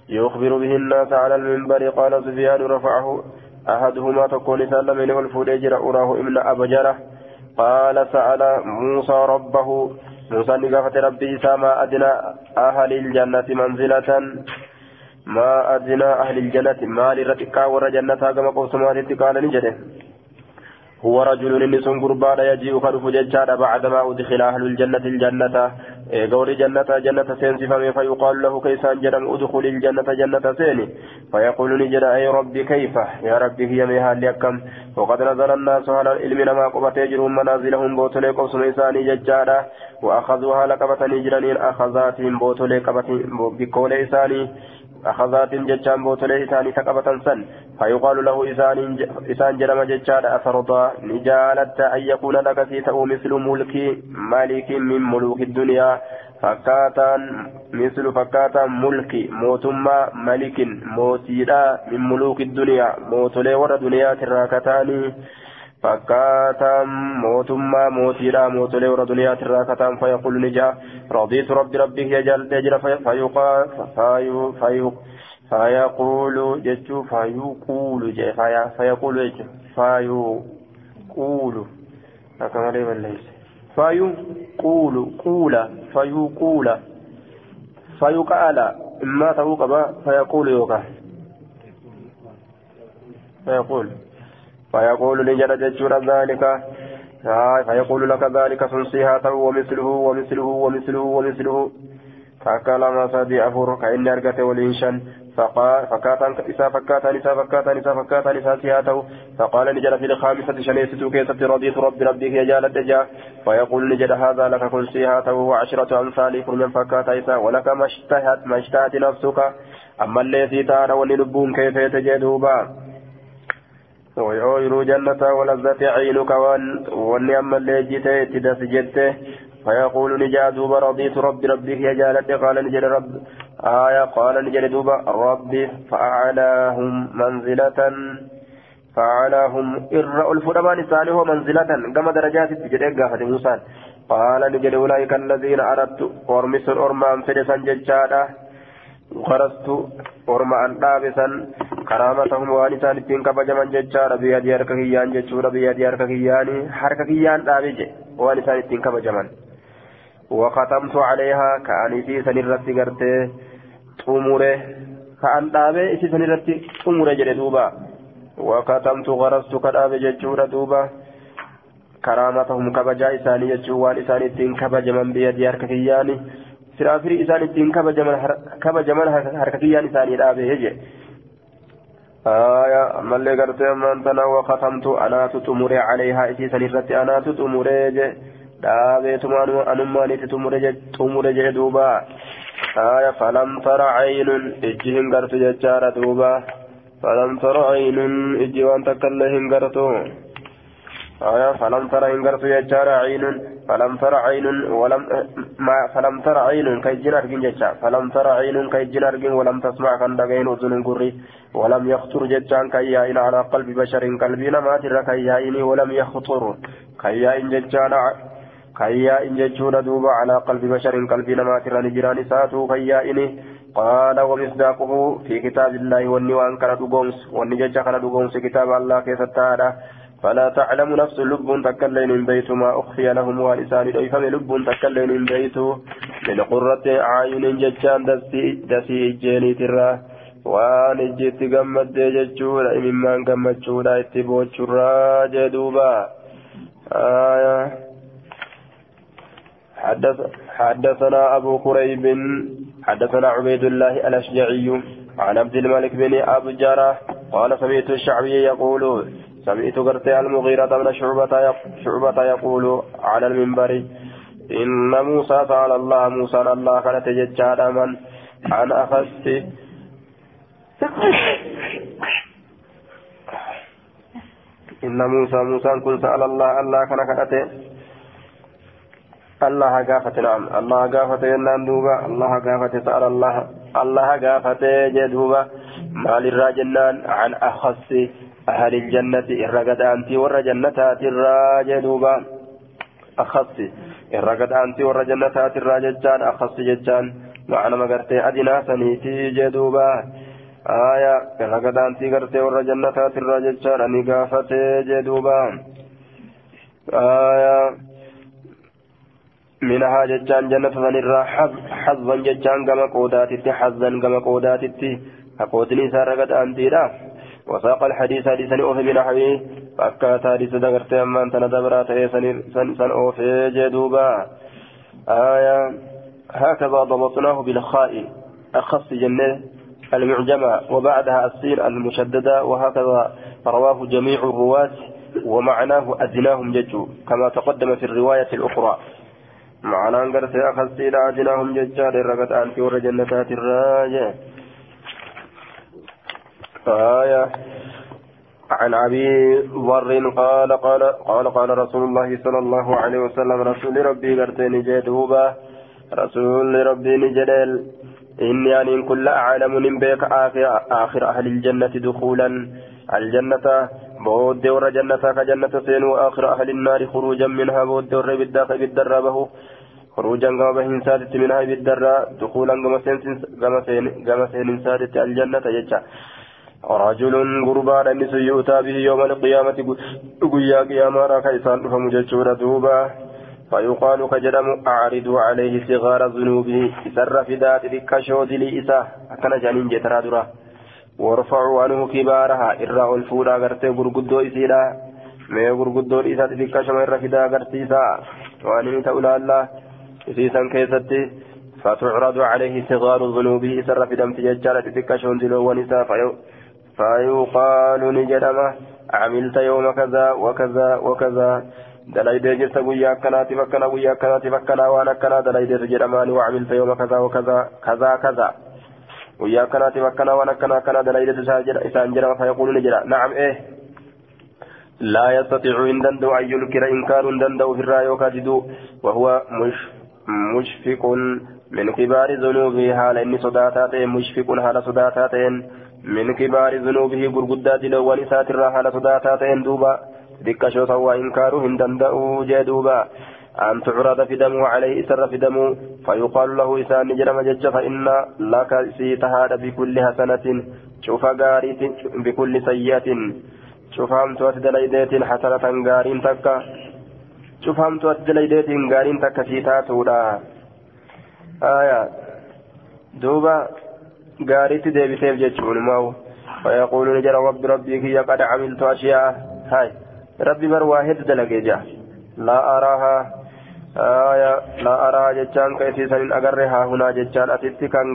يخبر به الناس على المنبر. قال سفيان رفعه أحدهما تكون سلم منه الفريجر أراه ابن أبجره قال سأل موسى ربه موسى نقافة ربي ما أدنى أهل الجنة منزلة ما أدنى أهل الجنة ما لرتقا ور جنة كما قوس ما قال نجده هو رجل نسون قربان يجيء خلف ججار بعدما أدخل أهل الجنة الجنة. غور جنة جنة سين سفمي فيقال له كيسان جرم أدخل الجنة جنة سين. فيقول نجد أي ربي كيف؟ يا ربي هي ميها ليكم. وقد نزل الناس على العلم لما قبت يجرهم منازلهم بوتولي قوس إساني ججارة وأخذوها لقبة نجرانين أخذاتهم بوتولي قبة بكول إساني أخذات ججان بوتلي إساني تقبة سن فيقال له إسان جرم ججان أفرضا نجالت أن يكون لك في تأو مثل ملك مالك من ملوك الدنيا فكاتا مثل فكاتا ملك موتما ملك موتيدا من ملوك الدنيا موتلي ور دنيا تراكتاني. فكاتا موتما موتيرا موتولي ورا دنيا تراكتا فيقول نجا رضيت ربي ربي يجل تجرى فيقال فيو فيقول جتشو فيقول جي فيقول جتشو فيقول كما لي بالليس فيقول قولا فيقول فيقال إما توقب فيقول يوقع فيقول فيقول لجل ججور ذلك. آه فيقول لك ذلك سنسيها ومثله ومثله ومثله ومثله. فكلم سدي أفور كأني أرقت والإنشان فكاتا إسا فكاتا إسا فكاتا إسا فكاتا إسا سياته فقال نجد في الخامسة شنيست كيست رضيت ربي ربك يجال الدجا. فيقول نجد هذا لك كل سياته وعشرة أمثال كل من فكاتا إسا ولك ما اشتهت ما اشتهت نفسك. أما الذي تارى ولنبون كيف يتجدوبا ويؤيروا جنة ولذة عينك وان واني أما اللي جيته تدس فيقول نجا دوبا رضيت ربي ربي يا جالتي قال نجل رب آية قال نجل دوبا ربي فأعلاهم منزلة فأعلاهم إر الفرمان صالح منزلة كما درجات تجد قافة موسى قال نجل أولئك الذين أردت أرمس أرمان فدسا ججادا غرست أرمان دابسا كرامتهم وانسان التين كبجمن ججادا بيدي هرككيان ججورا بيدي هرككيان هرككيان دابج وانسان التين كبجمن وختمت عليها كأني في سنرتي قرتي طموره كأن دابي في سنرتي طموره جلدوبا وكتمت غرست كداب ججورا دوبا كرامتهم كبجا إساني ججوان إساني الدين كبجمن بيدي هرككياني سرافري إساني الدين كبجمن هرككيان إساني دابي هجي آية مالي قرتي أمانتنا وختمت أنا تتمري عليها إسي سنرتي أنا تتمري جي دابيتما أنماني تتمري تمري جي دوبا آية فلم تر عين إجهن قرت ججارة دوبا فلم تر عين إجي وأن تكله هنغرتو آية فلم تر هنغرتو يجار عين فلم تر عين ولم ما فلم تر عين كيجن أرجن ججا فلم تر عين كيجن أرجن ولم تسمع كان دغين أذن قري ولم يخطر ججان كيائن على قلب بشر قلبنا ما تر كيائن ولم يخطر كيائن ججان كيائن ججون دوبا على قلب بشر قلبنا ما تر نجران ساتو كيائن قال ومصداقه في كتاب الله والنوان كان دغومس والنجج كان دغومس كتاب الله كيف تعالى فلا تعلم نفس لب تكلين من بيت ما أخفي لهم ولسان فم لب تكلين من بيت من قرة أعين ججان دسي دسي جيني ترى. waan ijjiitti gammaddee jechuudha imimmaan gammachuudha itti boochurraa jedhuuba حدثنا أبو كريب حدثنا عبيد الله الأشجعي عن عبد الملك بن أبو جرة قال سمعت الشعبي يقول سمعت قرتي المغيرة بن شعبة شعبة يقول على المنبر إن موسى سأل الله موسى الله كانت ججاد من عن أخذت إن موسى موسى كن سأل الله الله كان الله قافت نعم. الله قافت ينان دوبا الله قافت سأل الله. الله قافت جدوبا مال الراجنان عن أخص أهل الجنة الرقد أنت ور جنتات الراجدوبا أخص الرقد أنت ور جنتات الراججان أخص ججان معنى ما قرتي أدنى سنيتي جدوبا آية الرقد أنت قرتي ور جنتات الراججان أني قافت جدوبا آية منها ججان جنة فنرى حظا ججان كما قوداتي حظا كما قوداتي أقودني سارقت أنتيرا وساق الحديث حديثا أوفي بنحوه فأكات حديث دقرت أما أنت ندبرات سن أوفي جدوبا. آية هكذا ضبطناه بالخاء أخص جنة المعجمة وبعدها السين المشددة وهكذا رواه جميع الرواة ومعناه أدناهم ججو كما تقدم في الرواية الأخرى. معنى أنقر سيأخذ سيلا أدناهم ججار الرقت أنت ور جنتات الراجع آية. عن أبي ذر قال قال قال قال رسول الله صلى الله عليه وسلم رسول ربي قرتني جدوبا رسول ربي نجدل. إني أن كل أعلم من بيك آخر, آخر أهل الجنة دخولا. الجنة بود ور جنة كجنة سين وآخر أهل النار خروجا منها بود ور بالداخل بالدرابه. خروجا كما بهن سادت منها بالدرا. دخولا كما سين سادت الجنة يجا. رجل غربان النس يؤتى به يوم القيامة قيا قياما راك إسان فمججور دوبا. فيقال كجرم أعرضوا عليه صغار ذنوبه سر في ذات ذك شوذ لإسا أكن جانين جترا درا. وارفعوا عنه كبارها إرى الفورا غرتي غرغدو إسيرا ما غرغدو إسا ذك شما إرى في ذا غرتيسا وأن تقول الله إسيسا كيستي. فتعرض عليه صغار ذنوبه سر في دمت ججالة ذك شوذ ونساء فيقال نجدما عملت يوم كذا وكذا وكذا دلائدee jirta guyyaa akkanaati fakkana guyyaa akkanaati fakkana waan akkanaa dalaideetu jedhamaani wacamilta yooma kazaa wakazaa kazaa kazaa guyyaa akkanaati fakkana waan akkana akkanaa dalaideetu isaan jedhama fayaquulu ni jedha nacam ee لا يستطيع إن دندو أن ينكر إنكار دندو في الرأي وكاجدو وهو مش مشفق من كبار ذنوبه حال إني صداتاتين مشفق حال صداتاتين من كبار ذنوبه قرقدات لو ونسات حال صداتاتين دوبا دكشو سوى إنكاره إن دندو جدوبا أن تعرض في دمه عليه سر في دمه فيقال له إسان جرم جج فإن لك سيتهاد بكل حسنة شوف غاريت بكل سيئة. شوف هم توت دليدات حسنة غارين تكا شوف هم توت دليدات غارين تكا سيتاتودا. آية. دوبا غاريت ديبتيف جتشون فيقول نجر رب ربي كي قد عملت أشياء هاي ربي بر واحد دلقيجا لا أراها آية لا أراها جتشان كيسيسا أقرها هنا جتشان أتت كان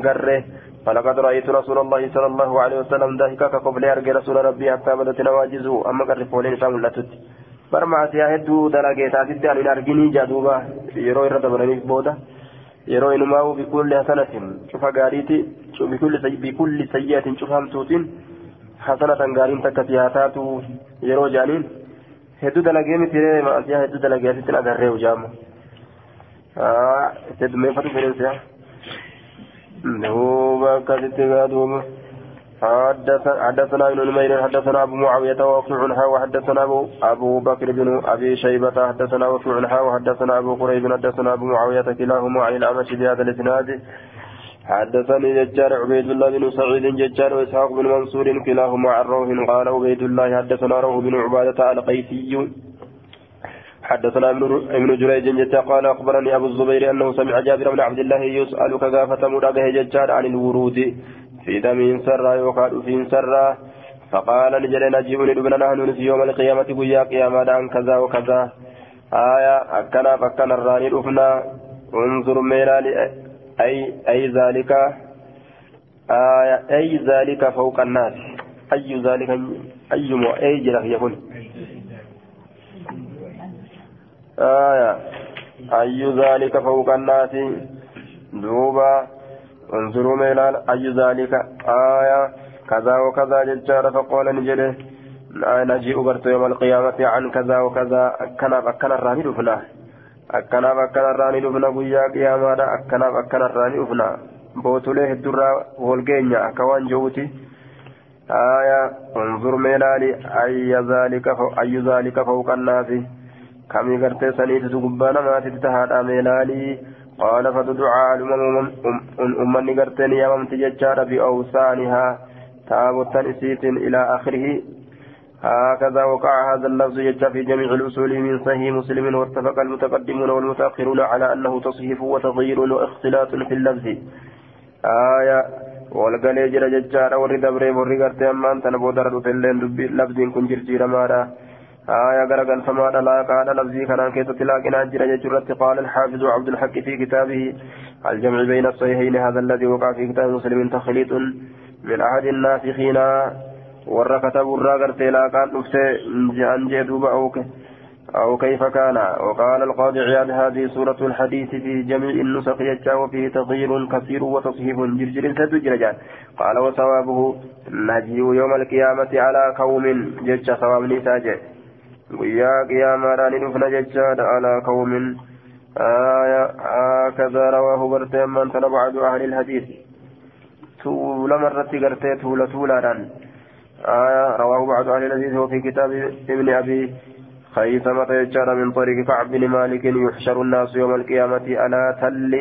فلقد رأيت رسول الله صلى الله عليه وسلم ضحكا كقبل أرجع رسول ربي حتى بدت نواجزه أما قرف ولين سام لتت برمع سياهدو دلقيت أتت أن جادوبا يرو إرد برنيك بودا yeroo inumaa'u bikulli hasanatin cufa gaariiti bikulli sayyi'atin cufamtuutiin hasanatan gaariin takka si haa taatu yeroo jaaniin hedduu dalagee mitiree maasiyaa hedduu dalagee asitti agarree hujaama heddumeeffatu fedhensiya duuba akkasitti gaa duuba حدثنا ابن نمير حدثنا أبو معاوية عنها وحدثنا ابو أبو بكر بن أبي شيبة حدثنا وكيع وحدثنا أبو قريب حدثنا أبو معاوية كلاهما عن الأعمش بهذا الإسناد. حدثني ججار عبيد الله بن سعيد ججار وإسحاق بن منصور كلاهما عن روح قال عبيد الله حدثنا روح بن عبادة القيسي. حدثنا ابن جريج جتا قال أخبرني أبو الزبير أنه سمع جابر بن عبد الله يسال كغافه مدغه ججار عن الورود. في دم سرى يقال في سرى فقال نجل نجيب لبنا نحن في يوم القيامة قيا قياما عن كذا وكذا. آية أكنا فكنا الراني رفنا انظر ميلا أي أي ذلك. آية أي ذلك فوق الناس. أي ذلك أي أي جرح يكون. آية أي ذلك فوق الناس. دوبا انظروا ميلان أي ذلك. آية كذا وكذا ججار فقال نجده. نجيء برت يوم القيامة عن كذا وكذا. أكنا أكنا الراني دفنا. أكنا أكنا الراني دفنا. قيا قياما أكنا أكنا الراني دفنا. بوتوليه الدرا والجينيا أكوان جوتي. آية انظر ميلالي أي ذلك أي ذلك فوق الناس. كم يقرتي سنيت تقبانا. ما تتهاد ميلالي قال فتدعى الأمم أمني قرتني يا ممت ججار بأوسانها تابوت نسيت إلى آخره. هكذا وقع هذا اللفظ يجى في جميع الأصول من صحيح مسلم واتفق المتقدمون والمتأخرون على أنه تصحيف وتغيير واختلاط في اللفظ. آية. والقلي جرى ججار ورد بريم ورد قرتي أمان تنبو درد تلين لفظ كن جرجير مارا آية غرقل فما لا قال لفظي كان كيف تلاقنا جرى جرت قال الحافظ عبد الحق في كتابه الجمع بين الصحيحين هذا الذي وقع في كتاب مسلم تخليط من أحد الناسخين. ور كتب الراغر تلا كان أن جدوب أو أو كيف كان. وقال القاضي عياد هذه سورة الحديث في جميع النسخ يجا وفيه تغيير كثير وتصحيح جرجر سدجرجان قال وثوابه نجي يوم القيامة على قوم جج ثواب نساجه. Guyyaa qiyaamaadhaan ni dhufna jechaadha. Alaa qawmin آية هكذا رواه برتي من تنبع بعض أهل الحديث طول مرة قرتي طول طولا آية رواه بعض أهل الحديث وفي كتاب ابن أبي خيثمة يجار من طريق كعب بن مالك يحشر الناس يوم القيامة على تل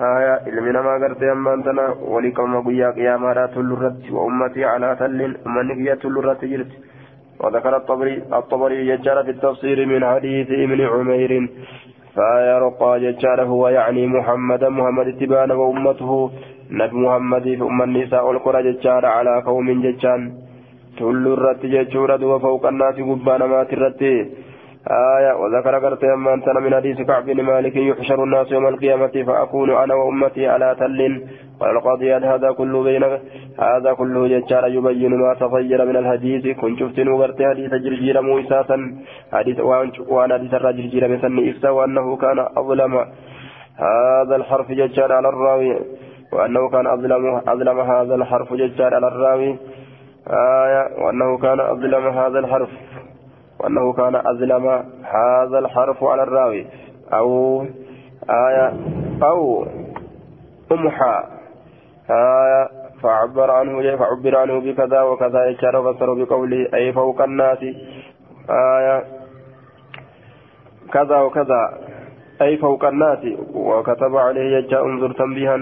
آية إلمنا ما قرتي أما أنتنا ولكم قيا قياما تل الرد وأمتي على تل أمنك يا تل الرد جرت وذكر الطبري الطبري يجار في التفسير من حديث ابن عمير فيرقى ججار هو يعني محمد محمد تبان وأمته نبي محمد في النساء والقرى ججار على قوم ججان تل الرت ججور وفوق الناس قبان مات الرت آية وذكر قرت أما أنت من حديث كعب بن مالك يحشر الناس يوم القيامة فأكون أنا وأمتي على تل. قال القاضي هذا كله بين هذا كله ججار يبين ما تغير من الحديث؟ كن شفت نغرت حديث جرجير موساسا. حديث وأنا حديث الرجل جرجير مثل إفسا وأنه كان أظلم. هذا الحرف ججار على الراوي. وأنه كان أظلم أظلم هذا الحرف ججار على الراوي. آية وأنه كان أظلم هذا الحرف. وأنه كان أظلم هذا الحرف على الراوي. أو آية أو أمحى. آية فعبر عنه فعبر عنه بكذا وكذا يشار فسر بقوله أي فوق الناس. آية كذا وكذا. أي فوق الناس. وكتب عليه يجاء انظر تنبيها.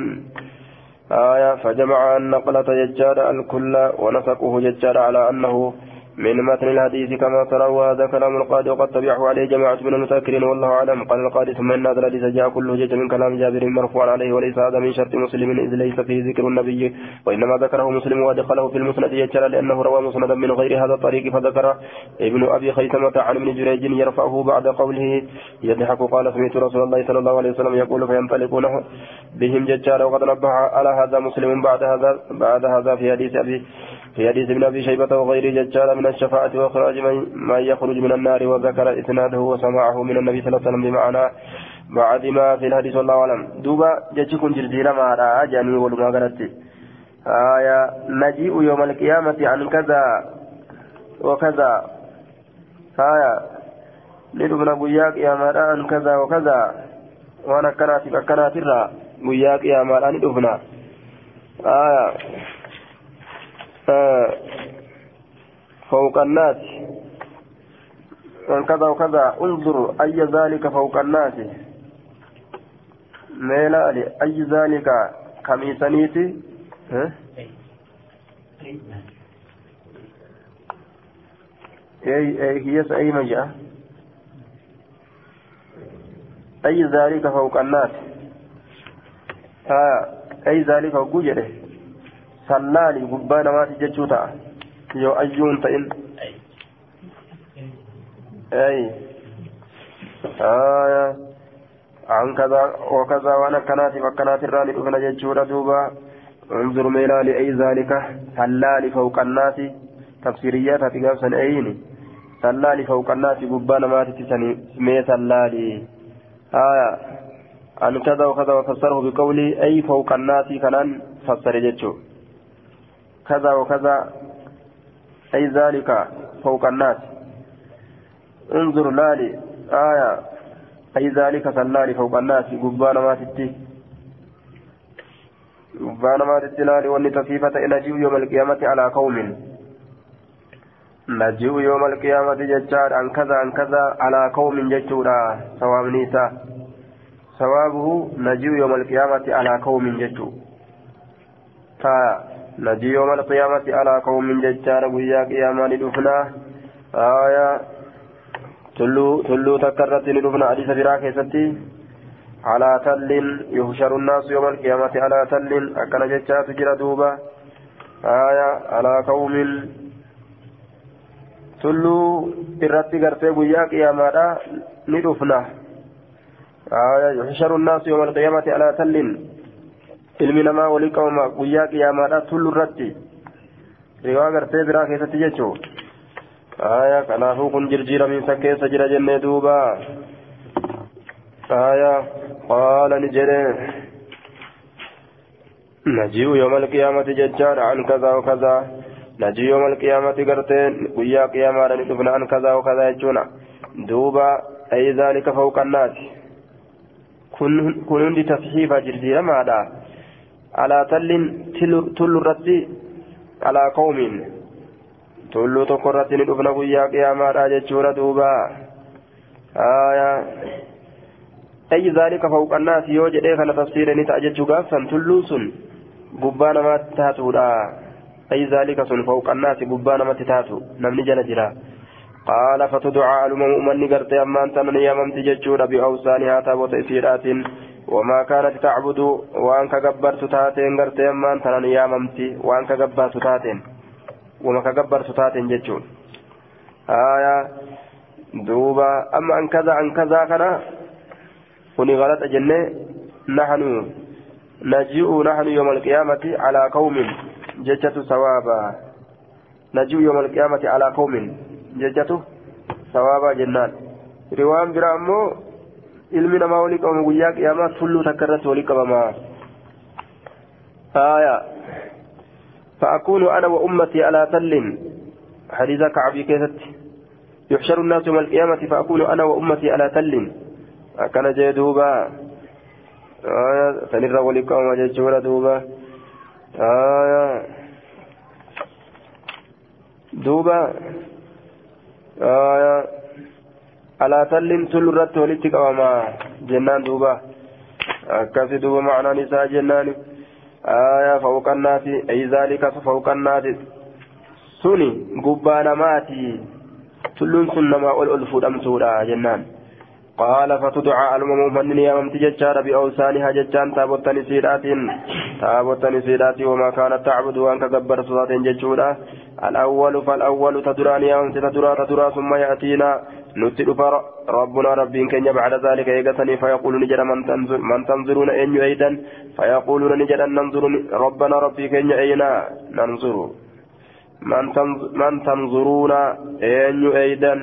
آية فجمع النقلة يجاد الكل ونسقه يجاد على أنه من متن الحديث كما ترى وهذا كلام القاضي وقد تبعه عليه جماعة من المتأكرين والله أعلم. قال القاضي ثم إن هذا الحديث جاء كله جاء من كلام جابر مرفوعا عليه وليس هذا من شرط مسلم إذ ليس فيه ذكر النبي وإنما ذكره مسلم وأدخله في المسند يجرى لأنه روى مسندا من غير هذا الطريق فذكر ابن أبي خيثمة عن ابن جريج يرفعه بعد قوله يضحك. قال سمعت رسول الله صلى الله عليه وسلم يقول فينطلقون بهم ججارا وقد نبه على هذا مسلم بعد هذا بعد هذا في حديث أبي في حديث ابن أبي شيبة وغيره ججارا من الشفاعة وإخراج من يخرج من النار وذكر إسناده وسماعه من النبي صلى الله عليه وسلم بمعنى بعد ما في الحديث والله أعلم. دوبا جتكم جرجيرا ما رأى جاني ولما قالت آية نجيء يوم القيامة عن كذا وكذا. آية ندبنا بياك يا عن كذا وكذا. وأنا كنات كنات الرا بياك يا مرأة ندبنا آية فوق الناس. كذا وكذا. انظر أي ذلك فوق الناس. ميلالي أي ذلك كميسانيتي ها؟ أي أي هي أي مجا أي ذلك فوق الناس؟ ها أي ذلك فوق جده سلالي قبانا ما تججوتا yoo ayyuun ta'in. أي آية عن كذا وكذا وأنا كنات فكنات الرالي فكنا جتشورا دوبا انظر ميلا لأي ذلك هلال فوق الناس تفسيريات في قابسا أيني هلال فوق الناس قبانا ما تتسني ميت هلالي آية عن كذا وكذا وفسره بقولي أي فوق الناس كنان فسر جتشو كذا وكذا أي ذلك فوق الناس. انظر لالي آية أي ذلك سلالي فوق الناس قبانا ما تتي. قبانا ما تتي لالي واني تصيفة نجيو يوم القيامة على قوم. نجيو يوم القيامة ججار عن كذا عن كذا على قوم ججورا سواب نيسا. ثوابه نجيو يوم القيامة على قوم ججو. نجي يوم القيامة على قوم ججار ويا قياما ندفنا آية تلو تلو تكرت ندفنا حديث فراك ستي على تل يحشر الناس يوم القيامة على تل أكن ججار تجرى دوبا آية على قوم تلو irratti gartee guyyaa qiyaamaadha ni dhufna. يحشر الناس يوم القيامة على تل ilmi namaa walii qabama guyyaa qiyaamaadha tullu irratti riwaa gartee biraa keessatti jechuu aya kanaafuu kun jirjiiramiinsa keessa jira jennee duuba aya qaala ni jedhe نجيء يوم القيامة ججار عن كذا وكذا نجيء يوم القيامة قرتين ويا قيامة نتفن عن كذا وكذا يجونا دوبا أي ذلك فوق الناس كن كن تصحيفة جرجيرة ماذا على تل تل الرد على قوم تل تقرت ندفن قيا قياما راجتشورا دوبا آية أي ذلك فوق الناس يوجد إيه كان تفسير نتأجج قافا تلوس قبانا ما تتاتو أي ذلك سن فوق الناس قبانا ما تتاتو نمني جل جرا قال فتدعى المؤمن قرت أما أنت من يممت ججورا بأوسانها تابوت إسيرات وما كانت تعبد وان كغبرت تاتين غرتي أمان تنان ياممتي وان كغبرت تاتين. وما كغبرت تاتين جچون آية دوبا. أما أن كذا أن كذا كنا كوني غلط جنة. نحن نجيء نحن يوم القيامة على قوم ججة ثوابا. نجيء يوم القيامة على قوم ججة ثوابا جنان. روان برامو ilmi namaa walii qabama guyyaa qiyaamaa tulluu takka irratti walii qabama haaya فأكون أنا وأمتي على تل حديث كعبي كيست يحشر الناس يوم القيامة فأكون أنا وأمتي على تل أكن جدوبا آية سنرى ولقوم جدوبا دوبا آية دوبا آية على تل تلرت ولتك وما جنان دوبا. أكاسي دوبا معنى نساء جنان. آية فوق الناس. أي ذلك فوق الناس. سني قبان ماتي تلون سنما أول ألفود أمسورا جنان. قال فتدعى المؤمن من يامت ججار بأوسانها ججان تابوت نسيرات تابوت نسيرات وما كانت تعبد وانك قبر صلاة ججورا. الأول فالأول تدران يامت تدرى تدرى ثم يأتينا. Nutti dhufa rabbuna rabbiin keenya bacda zaalika eegatanii fayaquulu ni jedha man tanzuruuna eenyu eeydan fayaquuluuna ni jedhan nanzuru rabbana rabbii keenya eeynaa nanzuru man tanzuruuna eenyu eeydan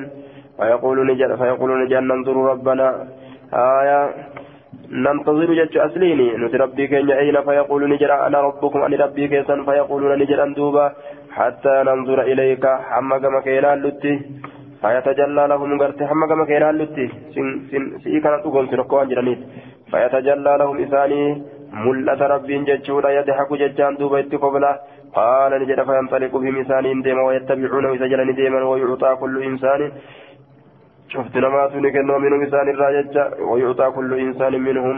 فيقول نجد فيقول نجد ننظر ربنا آية ننتظر جج أسليني نت ربي كين أين فيقول نجد أنا ربكم أني ربي كيسا فيقولون نجد أندوبا حتى ننظر إليك حمى كما كينا لتي فيتجلى لهم غرتي حمى كما كينا لتي. سن سن سي كانت تقول سنقوان جرانيت فيتجلى لهم إساني ملة ربي ججودا يضحك ججان دوبا اتقبلا قال نجد فينطلق بهم إساني ديما ويتبعونه إذا جلني ديما ويعطى كل إنسان. شفت نمات نكنو منهم إنسان الراججة ويعطى كل إنسان منهم.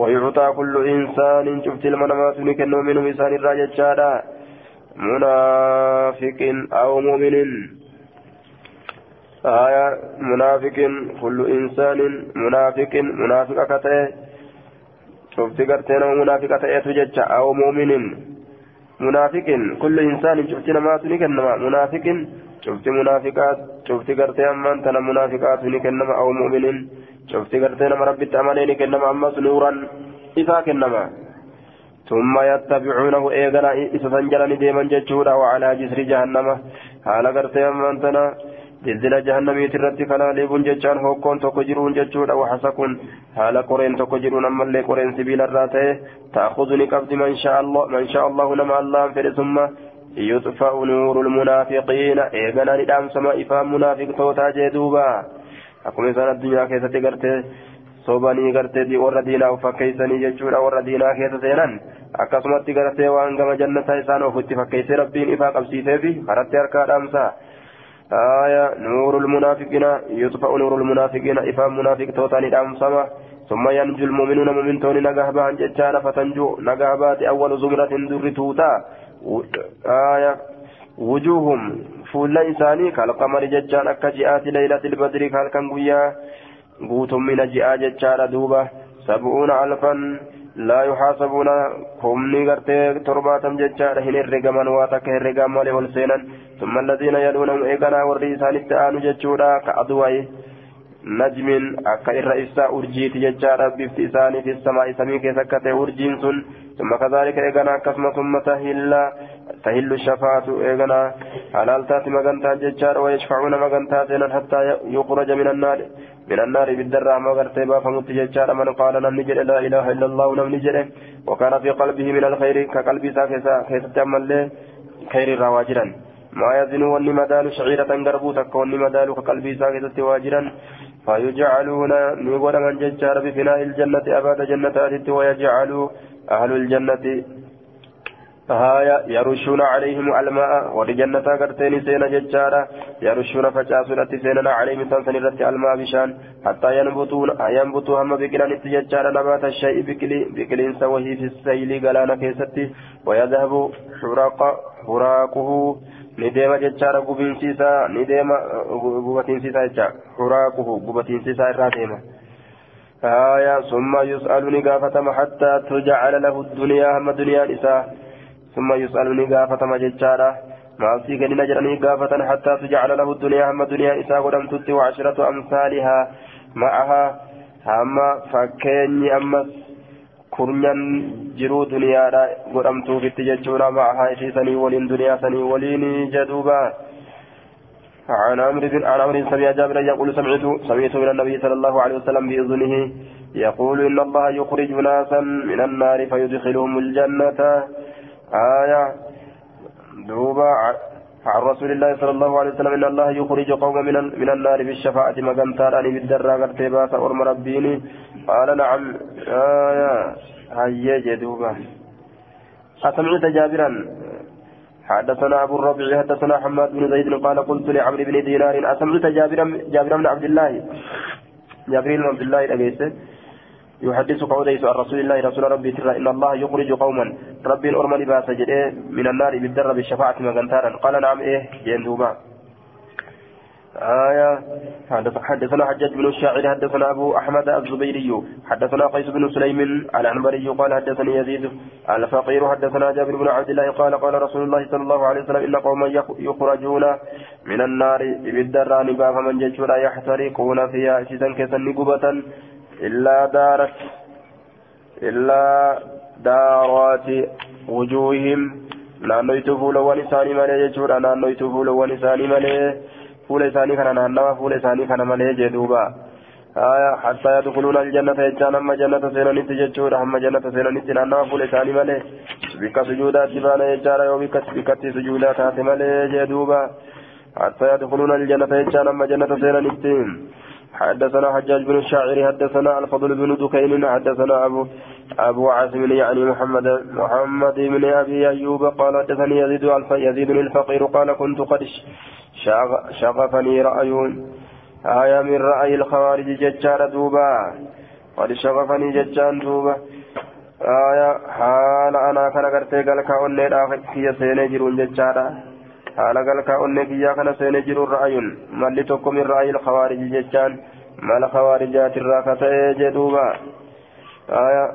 ويعطى كل إنسان. شفت المنامات نكنو منهم إنسان الراججة منافق أو مؤمن. آية منافق كل إنسان منافق منافق كتئ شفت قرتين منافق تئ تججة أو مؤمن منافق كل إنسان شفت نمات نكنو منافق شفت منافقات شفت قرتي أمان تنا منافقات نكنما أو مؤمنين شفت قرتي نما ربي تأماني نكنما أمس نورا إذا كنما ثم يتبعونه إيغنا إذا سنجلني ديما جتشورا وعلى جسر جهنم حالا قرتي أمان تنا دلدل جهنميت الرد كلا ليبون جتشان هوكون توكو جرون جتشورا وحسكون حالا قرين توكو جرون أما اللي قرين سبيل الراتي تأخذني قبض من شاء الله من شاء الله نما الله ثم يطفأ نور المنافقين إيغانا ندام سما إفام منافق توتا جدوبا أكم إنسان الدنيا كيسة تقرتي sobanii gartee warra diinaa fakkeeysanii jechuudha warra diinaa keessa seenan. Akkasumatti gartee waan gama jannataa isaan ofitti fakkeeysee rabbiin ifaa qabsiiseefi karatti harkaa dhaamsa. آية نور المنافقين يطفأ نور المنافقين إفام منافق توتاني دامسما ثم ينجو المؤمنون مؤمن توني نجاهبا عن جتشانا فتنجو نجاهبات أول زمرة در توتا. آية وجوههم فول إنساني كالقمر ججان أكا جئات ليلة البدر كالكن قويا قوتم من جئا ججان دوبة سبعون ألفا. لا يحاسبون. كمني غرتي ترباتم ججان هن الرقمان واتك الرقام والسينا ثم الذين يلونهم إيقنا والرئيسان التآن ججودا كأدوائي. نجم أكا الرئيسة أرجيت ججارة بفت إساني في السماء سمي كيسكة أرجين سن ثم كذلك إيغانا كسم ثم تهل تهل الشفاعة إيغانا حلال تاتي مغنتا ججار ويشفعون زينا حتى يخرج من النار من النار بالدرع ما غرتبا فمت ججار من قال نم نجد لا إله إلا الله نم نجد وكان في قلبه من الخير كقلبي ساكسا كيس تعمل خير رواجرا ما يزن وني مدال شعيرة غربو تكون مدال كقلبي ساكسة واجرا فيجعلون نقول من ججار بفناء الجنة أباد جنة ويجعلوا أهل الجنة هايا يرشون عليهم الماء ولجنة قرتين سينا ججارة يرشون فجاسونة سينا عليهم تنسن رت الماء بشان حتى ينبتون ينبتوا هم بكلان ججارة نبات الشيء بكلين سويه في السيل قلانا كيستي ويذهب حراق حراقه نديما ججارة قبنسيسا نديما قبتنسيسا ججارة حراقه قبتنسيسا الراتيما آية ثم يسألني قافتم حتى تجعل له الدنيا هم الدنيا نساء ثم يسألني قافتم ججارة ما سيك نجرني قافة حتى تجعل له الدنيا هم الدنيا نساء ولم تت وعشرة أمثالها معها هم فكيني أمس kurnyan jiruu duniyaadha godhamtuufitti jechuudha. Ma'ahaa ishii sanii waliin duniyaa sanii waliin jedhuuba عن عمرو بن عن عمرو سمع جابر يقول سمعت سمعت من النبي صلى الله عليه وسلم بأذنه يقول إن الله يخرج ناسا من النار فيدخلهم الجنة آية دوبا عن رسول الله صلى الله عليه وسلم إن الله يخرج قوما من من النار بالشفاعة مقنتار أن بالدرة قرتبات أرم ربيني قال نعم. آية هيا جدوبا. أسمعت جابرا. حدثنا أبو الربيع حدثنا حماد بن زيد قال قلت لعمرو بن دينار أسمعت جابرا جابر بن عبد الله. جابر بن عبد الله أبيته يحدثك عديس عن رسول الله رسول ربي ترى إن الله يخرج قوما. ربي أرمى لباس جدئ من النار بالدر بالشفاعة مغنتارا قال نعم إيه جندوبا آية. حدثنا حجاج بن الشاعر حدثنا أبو أحمد الزبيري حدثنا قيس بن سليم العنبري قال حدثني يزيد الفقير حدثنا جابر بن عبد الله قال قال رسول الله صلى الله عليه وسلم إن قوما يخرجون من النار بالدران باب من ججورا يحترقون فيها شيئا كسن قبة إلا دارت إلا دارات وجوههم. naannoytu fuulawwan isaanii malee jechuudha naannoytu fuulawwan isaanii malee fuula isaanii kana naannawa fuula isaanii kana malee jedhuuba حتى يدخلون الجنة يجان أما جنة سينانيت جتشور أما جنة سينانيت نانا فول ثاني مالي بك سجودات بان يجار يوم بك سجودات هاتي مالي جدوبا حتى يدخلون الجنة يجان أما جنة سينانيت حدثنا حجاج بن الشاعر حدثنا الفضل بن دكين حدثنا أبو أبو عاصم يعني محمد محمد بن أبي أيوب قال حدثني يزيد يزيد الفقير قال كنت قد شغفني رأي آية من رأي الخوارج ججار دوبا. قد شغفني ججان دوبا. آية حال أنا كان قرتي قال كأني هي سيني جرون ججارا seenee jiru ra'ayun malli tokko min ra'ayil khawaariji jechaan mala khawaarijaatirraa ka ta'e jedhuuba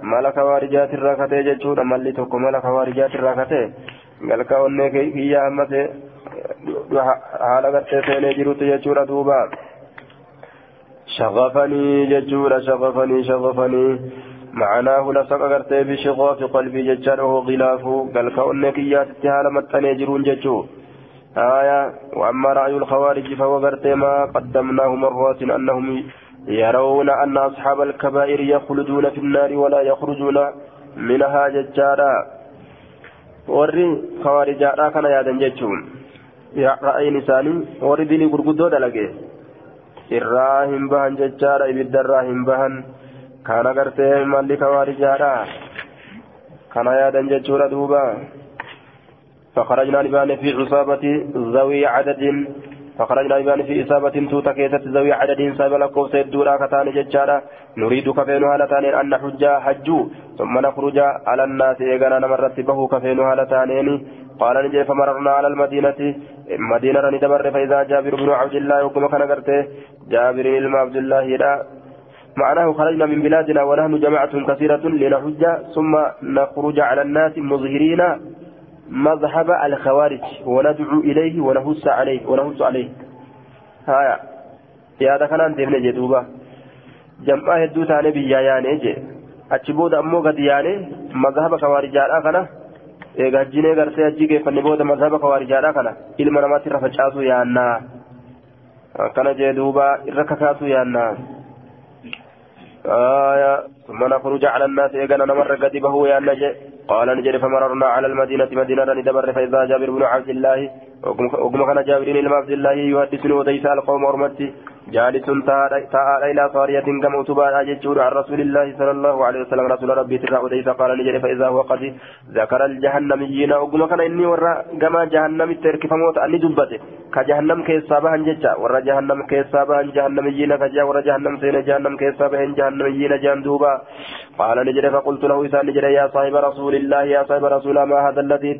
mala khawaarijaatirraa ka ta'e jechuudha malli tokko mala khawaarijaatirraa ka ta'e galkaa onnee kiyyaa amma haala gartee seenee jirutti jechuudha duuba شغفني ججورا شغفني شغفني معناه لسق غرتي بشغاف قلبي ججاره غلاف قال كأنك يا تتهال متني جرون آية وأما رأي الخوارج فهو ما قدمناه مرات أنهم يرون أن أصحاب الكبائر يخلدون في النار ولا يخرجون منها ججارا warri khawarijaadhaa kana yaadan jechuun ra'ayin isaanii warri dilii gurguddoo dalage irraa hin bahan jechaadha ibiddarraa hin bahan kana gartee malli khawarijaadhaa kana yaadan jechuudha duuba فخرجنا لبان في عصابة ذوي عدد. فخرجنا لبان في إصابة توتا كيست ذوي عدد سبب لكم سيدورا كتان ججارا نريد كفينها لتانين أن نحج حجو ثم نخرج على الناس إيغانا نمرت به كفينها لتانين. قال نجي فمررنا على المدينة. مدينة ندبر فإذا جابر بن عبد الله وكما كان جابر بن عبد الله لا معناه خرجنا من بلادنا ونحن جماعة كثيرة لنحج. ثم نخرج على الناس مظهرين. مذهب الخوارج وندعو إليه ونهس عليه ونهس عليه. هايا. يا ذا كان ديمنا جدوبا جمعة هدو تاني بيا يعني جي أتشبود أمو قد يعني مذهب كان eega hajjinee gartee hajjii geeffanne booda mazhaba kawaarijaadha kana ilma namaatti irra facaasuu yaannaa akkana jee duuba irra kakaasuu yaannaa آية ثم نخرج على الناس إيقنا نمر قد به يا قال نجري فمررنا على المدينة مدينة ندبر فإذا جابر بن عبد الله وكما كان جابر بن عبد الله يحدثني وديس القوم أرمتي. جالس تعالى إلى صارية كما أتبع أججور عن رسول الله صلى الله عليه وسلم رسول ربي ترى وديس قال نجري فإذا هو قد ذكر الجهنميين وكما كان إني ورا كما جهنم ترك فموت أني دبته كجهنم كيسابها جتا ورا جهنم كيسابها جهنميين كجا ورا جهنم سين جهنم كيسابها جهنميين جندوبا قال نجري فقلت له إذا نجري يا صاحب رسول الله يا صاحب رسول ما هذا الذي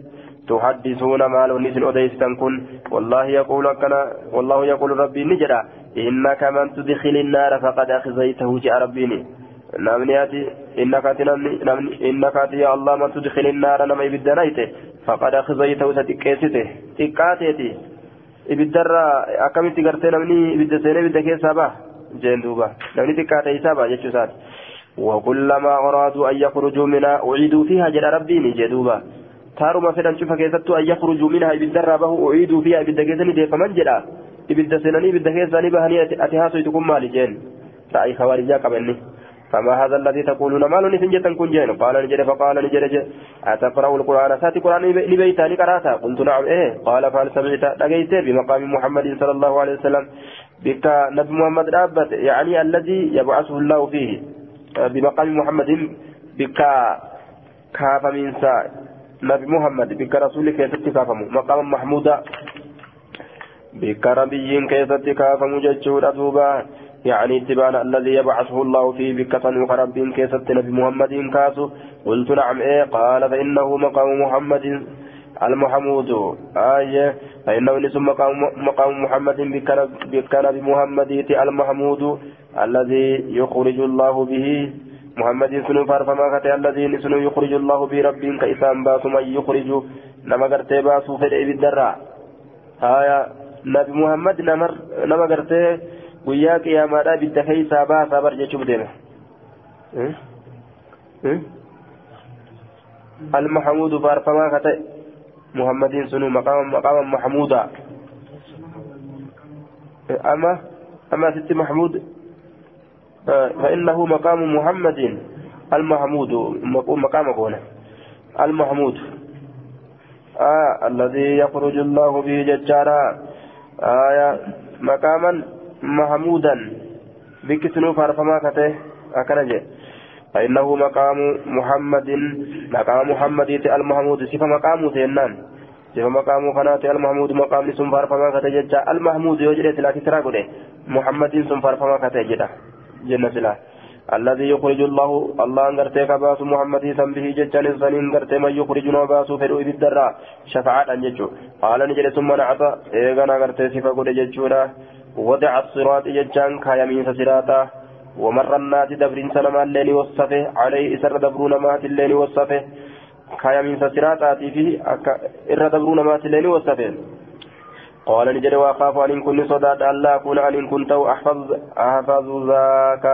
تحدثون ما لو نزل أديستن كن. والله يقول كنا والله يقول ربي نجرا. إنك من تدخل النار فقد أخزيته جاء ربيني نمني أتي إنك أتي إنك أتي يا الله من تدخل النار نما يبدنيته فقد أخزيته تتكيسته تكاتيتي ibiddarra akkamitti gartee namni ibidda seenee ibidda keessaa baha jeen duuba namni xiqqaa ta'e isaa baha jechuu isaati وكلما أرادوا أن يخرجوا منها أعيدوا فيها جل ربيني جدوبا تارما فدان شوف كيستو أن يخرجوا منها إبدا رابه أعيدوا فيها إبدا كيسني دي فمن جدا إبدا سنني إبدا كيسني بهني أتهاسو يتكون مالي جين. رأي خوارجا قبلني فما هذا الذي تقولون؟ ما لن سنجة كن جين. قال نجد فقال نجد أتقرأ القرآن؟ ساتي قرآن لبيتا لقراتا قلت نعم إيه. قال فهل سمعت؟ لقيت بمقام محمد صلى الله عليه وسلم. بك نبي محمد رابت يعني الذي يبعثه الله فيه. بمقام محمد بك كاف من ساء نبي محمد بك رسولك يتكافم مقام محمودا بك ربي كيست كافم ججور أدوبا يعني اتباع الذي يبعثه الله فيه بكة وخرب كيست نبي محمد كاسو قلت نعم إيه قال فإنه مقام محمد المحمود آية فإنه نسم مقام, مقام محمد بك نبي محمد المحمود الذي يخرج الله به محمد سنو فارفما كتي الذي سنو يخرج الله به رب كإسان باس من يخرج. نما قرتي باسو فدعي بالدراء آية نبي محمد نمر نما قرتي guyyaa qiyaamaadhaa bidda keeysaa baasaa bar jechuuf deeme المحمود فارفما كتئ محمد سنو مقام مقام محمودا. أما أما ست محمود. فإنه مقام محمد المحمود مقام كونه المحمود. آه الذي يخرج الله به ججارا. آية مقاما محمودا. بكسنو فارفما كته أكنجي فإنه مقام محمد مقام محمد المحمود. صفة مقام سينان صفة مقام خنات المحمود. مقام سن فارفما كته المحمود يوجد لا تترى محمد سن فارفما كته جدا. جنة سلا الذي يخرج الله الله انغرتي كباس محمد سنبه ججان سنين غرتي من يخرجنا باس فدو بالدراء شفاعة ججو قال نجد ثم نعطى ايغانا غرتي صفة قد ججورا وضع الصراط ججان كايمين سراتا ومر الناس دبر سنما الليل وصفه عليه إسر دبرون مات الليل وصفه كايمين سراتا في إر دبرون مات الليل وصفه قال نجد وأخاف أن كن صداد ألا أكون أن كنت أحفظ أحفظ ذاك.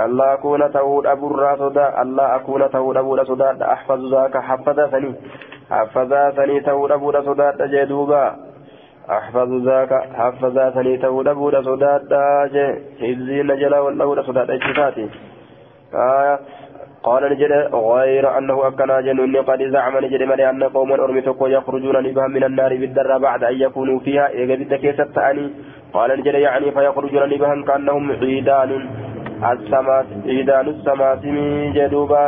ألا أكون تود أبو الراسودا ألا أكون تود أبو الراسودا أحفظ ذاك. حفظ ثني حفظ ثني تود أبو الراسودا جدوبا أحفظ ذاك حفظ ثني تود أبودا صداد حفظي نجلا والأبودا صداد إجتفاتي آية. قال نجد غير أنه أكنا جنون قد زعم نجد من أن قوما أرمتك يخرجون نبها من النار بالدر بعد أن يكونوا فيها. إيجابت كيسة تأني قال نجد يعني فيخرجون نبها كأنهم عيدان. السماس عيدان السماسم جدوبا.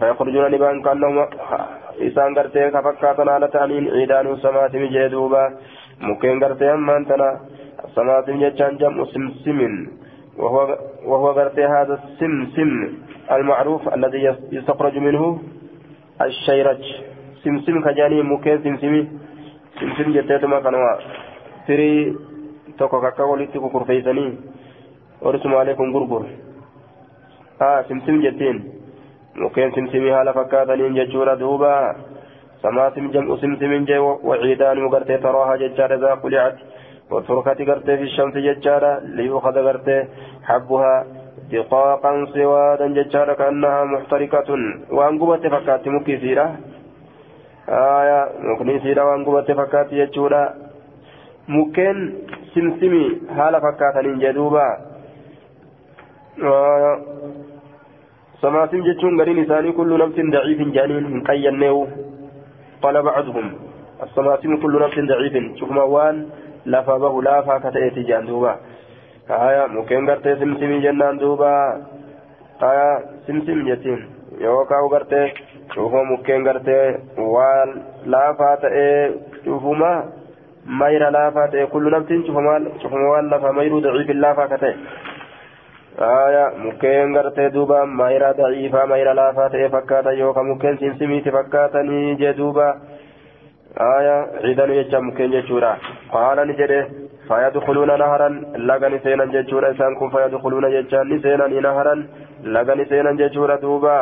فيخرجون نبها كأنهم إسان قرتي كفكاتنا لتأنين. عيدان السماسم جدوبا. مكين غرتي أمان تنا الصلاة جتان جمع وهو وهو غرتي هذا السمسم. المعروف الذي يستخرج منه الشيرج. سمسم كجاني مكين سمسمي. سمسم جتيتما كانوا تري tokko kakka walitti kukurfeeysanii orisumaalee kun gurgur haa simsim jettiin mukkeen simsimii haala fakkaataniin jechuudha duuba سماسم جمع سمسم جي وعيدان وقرتي تراها ججارة ذا قلعت. وتركت قرتي في الشمس ججارة. ليؤخذ قرتي حبها. دقاقا سوادا ججارة كأنها محترقة وأنقبت فكات مكي سيرة آية مكني سيرة وأنقبت فكات يجورا مكين سمسمي حال فكات جدوبا آية سماسم جتشون قرين إساني كل نفس ضعيف جانين من قينه قال بعضهم الصماسم كل نفس ضعيف. شوف موان لفا به لافا كتأتي جان دوبا آية مكين قرتي سمسمي جنان دوبا آية سمسم جتين يوكاو قرتي شوفوا مكين قرتي وان لافا تأي شوفوا مايرا لافا تأي كل نفس شوفوا موان لفا ميرو ضعيف لافا كتأي آية مكين غرتي دوبا مايرا ضعيفة مايرا لافا تئ فكاتا يوكا مكين سمسميتي فكاتني جدوبا آية عيدان يجا مكين جتشورا قال نجده فيدخلون نهرا لغني سينا جتشورا إسان كن فيدخلون جتشان نسينا نهرا لغني سينا جتشورا دوبا.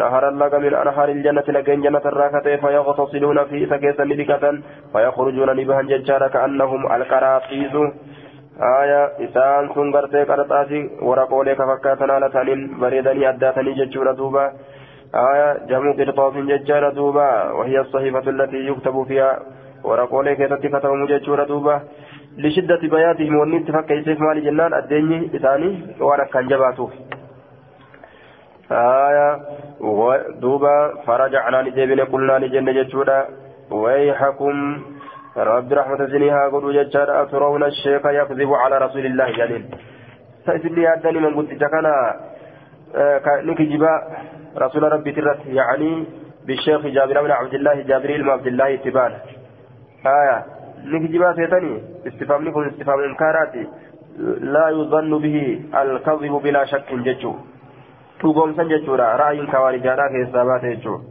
نهرا لغا من أنهار الجنة لغن جنة الراكة فيغتصلون في سكيسا ندكة فيخرجون نبها جتشارا كأنهم القراطيس. آية إسان سن غرتي قرطاسي ورقولي كفكاتنا على تانين بريدني أداتني ججورة دوبا. آية جمع قرطاس ججارة دوبا وهي الصحيفة التي يكتب فيها ورقولي كتبت كتب ججورة دوبا. لشدة بياتهم ونين تفكي سيف مالي جنان الدنيا إساني وأنا كان جباتوف آية دوبا فرجعنا نجيبنا قلنا نجن جتشودا. ويحكم رب رحمة زنيها قلوا جتشادا أترون الشيخ يكذب على رسول الله جليل. سيسلي أدني من قلت جكنا نكجبا رسول ربي ترت يعني بالشيخ جابر بن عبد الله جابر بن عبد الله اتبان آية نكجبا سيتني استفهام نكون استفهام إنكاراتي لا يظن به الكذب بلا شك جتشو dhugoomsan jechuudha ra'ayiin kawaarijaadhaa keessaa baate jechuudha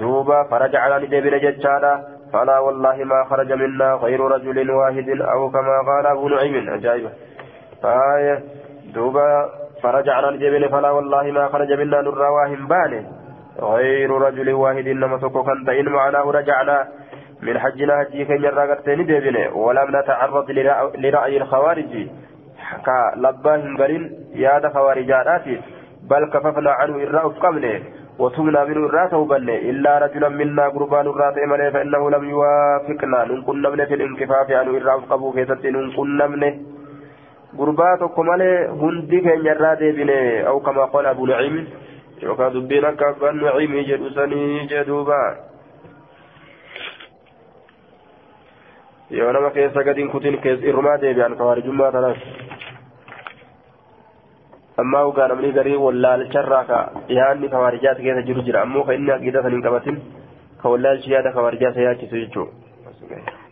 duuba faraja calaani deebine jechaadha فلا والله ما خرج منا غير رجل واحد أو كما قال أبو نعيم. عجائبة آية. دوبا فرجعنا الجبل فلا والله ما خرج منا نر واهم بانه. غير رجل واحد إنما سكوكا إن معناه رجعنا من حجنا هجي كن يراغتين ديبنه ولم نتعرض لرأي الخوارج. كلبا هنغرين ياد خوارجاتي بل كففنا عنه إراء قمنه وتمنا منه إراء توبنه إلا رجلا منا قربان إراء إمنه فإنه لم يوافقنا. ننقل نمنه في الانكفاف عنه إراء قبو كيست ننقل نمنه gurbaa tokko malee hundi keenya irraa deebine au kama qala abu naciim yookaan dubbiin akka abbaan naciimii jedhu sanii jedhuuba yoo nama keessa gadiin kutin irrumaa deebi'an kawaarijummaa tanas ammaa ugaa namni garii wallaalcharraa ka yaadni kawaarijaata keessa jiru jira ammoo ka inni aqiida san hin qabatin ka wallaalchi yaada kawaarijaata yaachisu jechuudha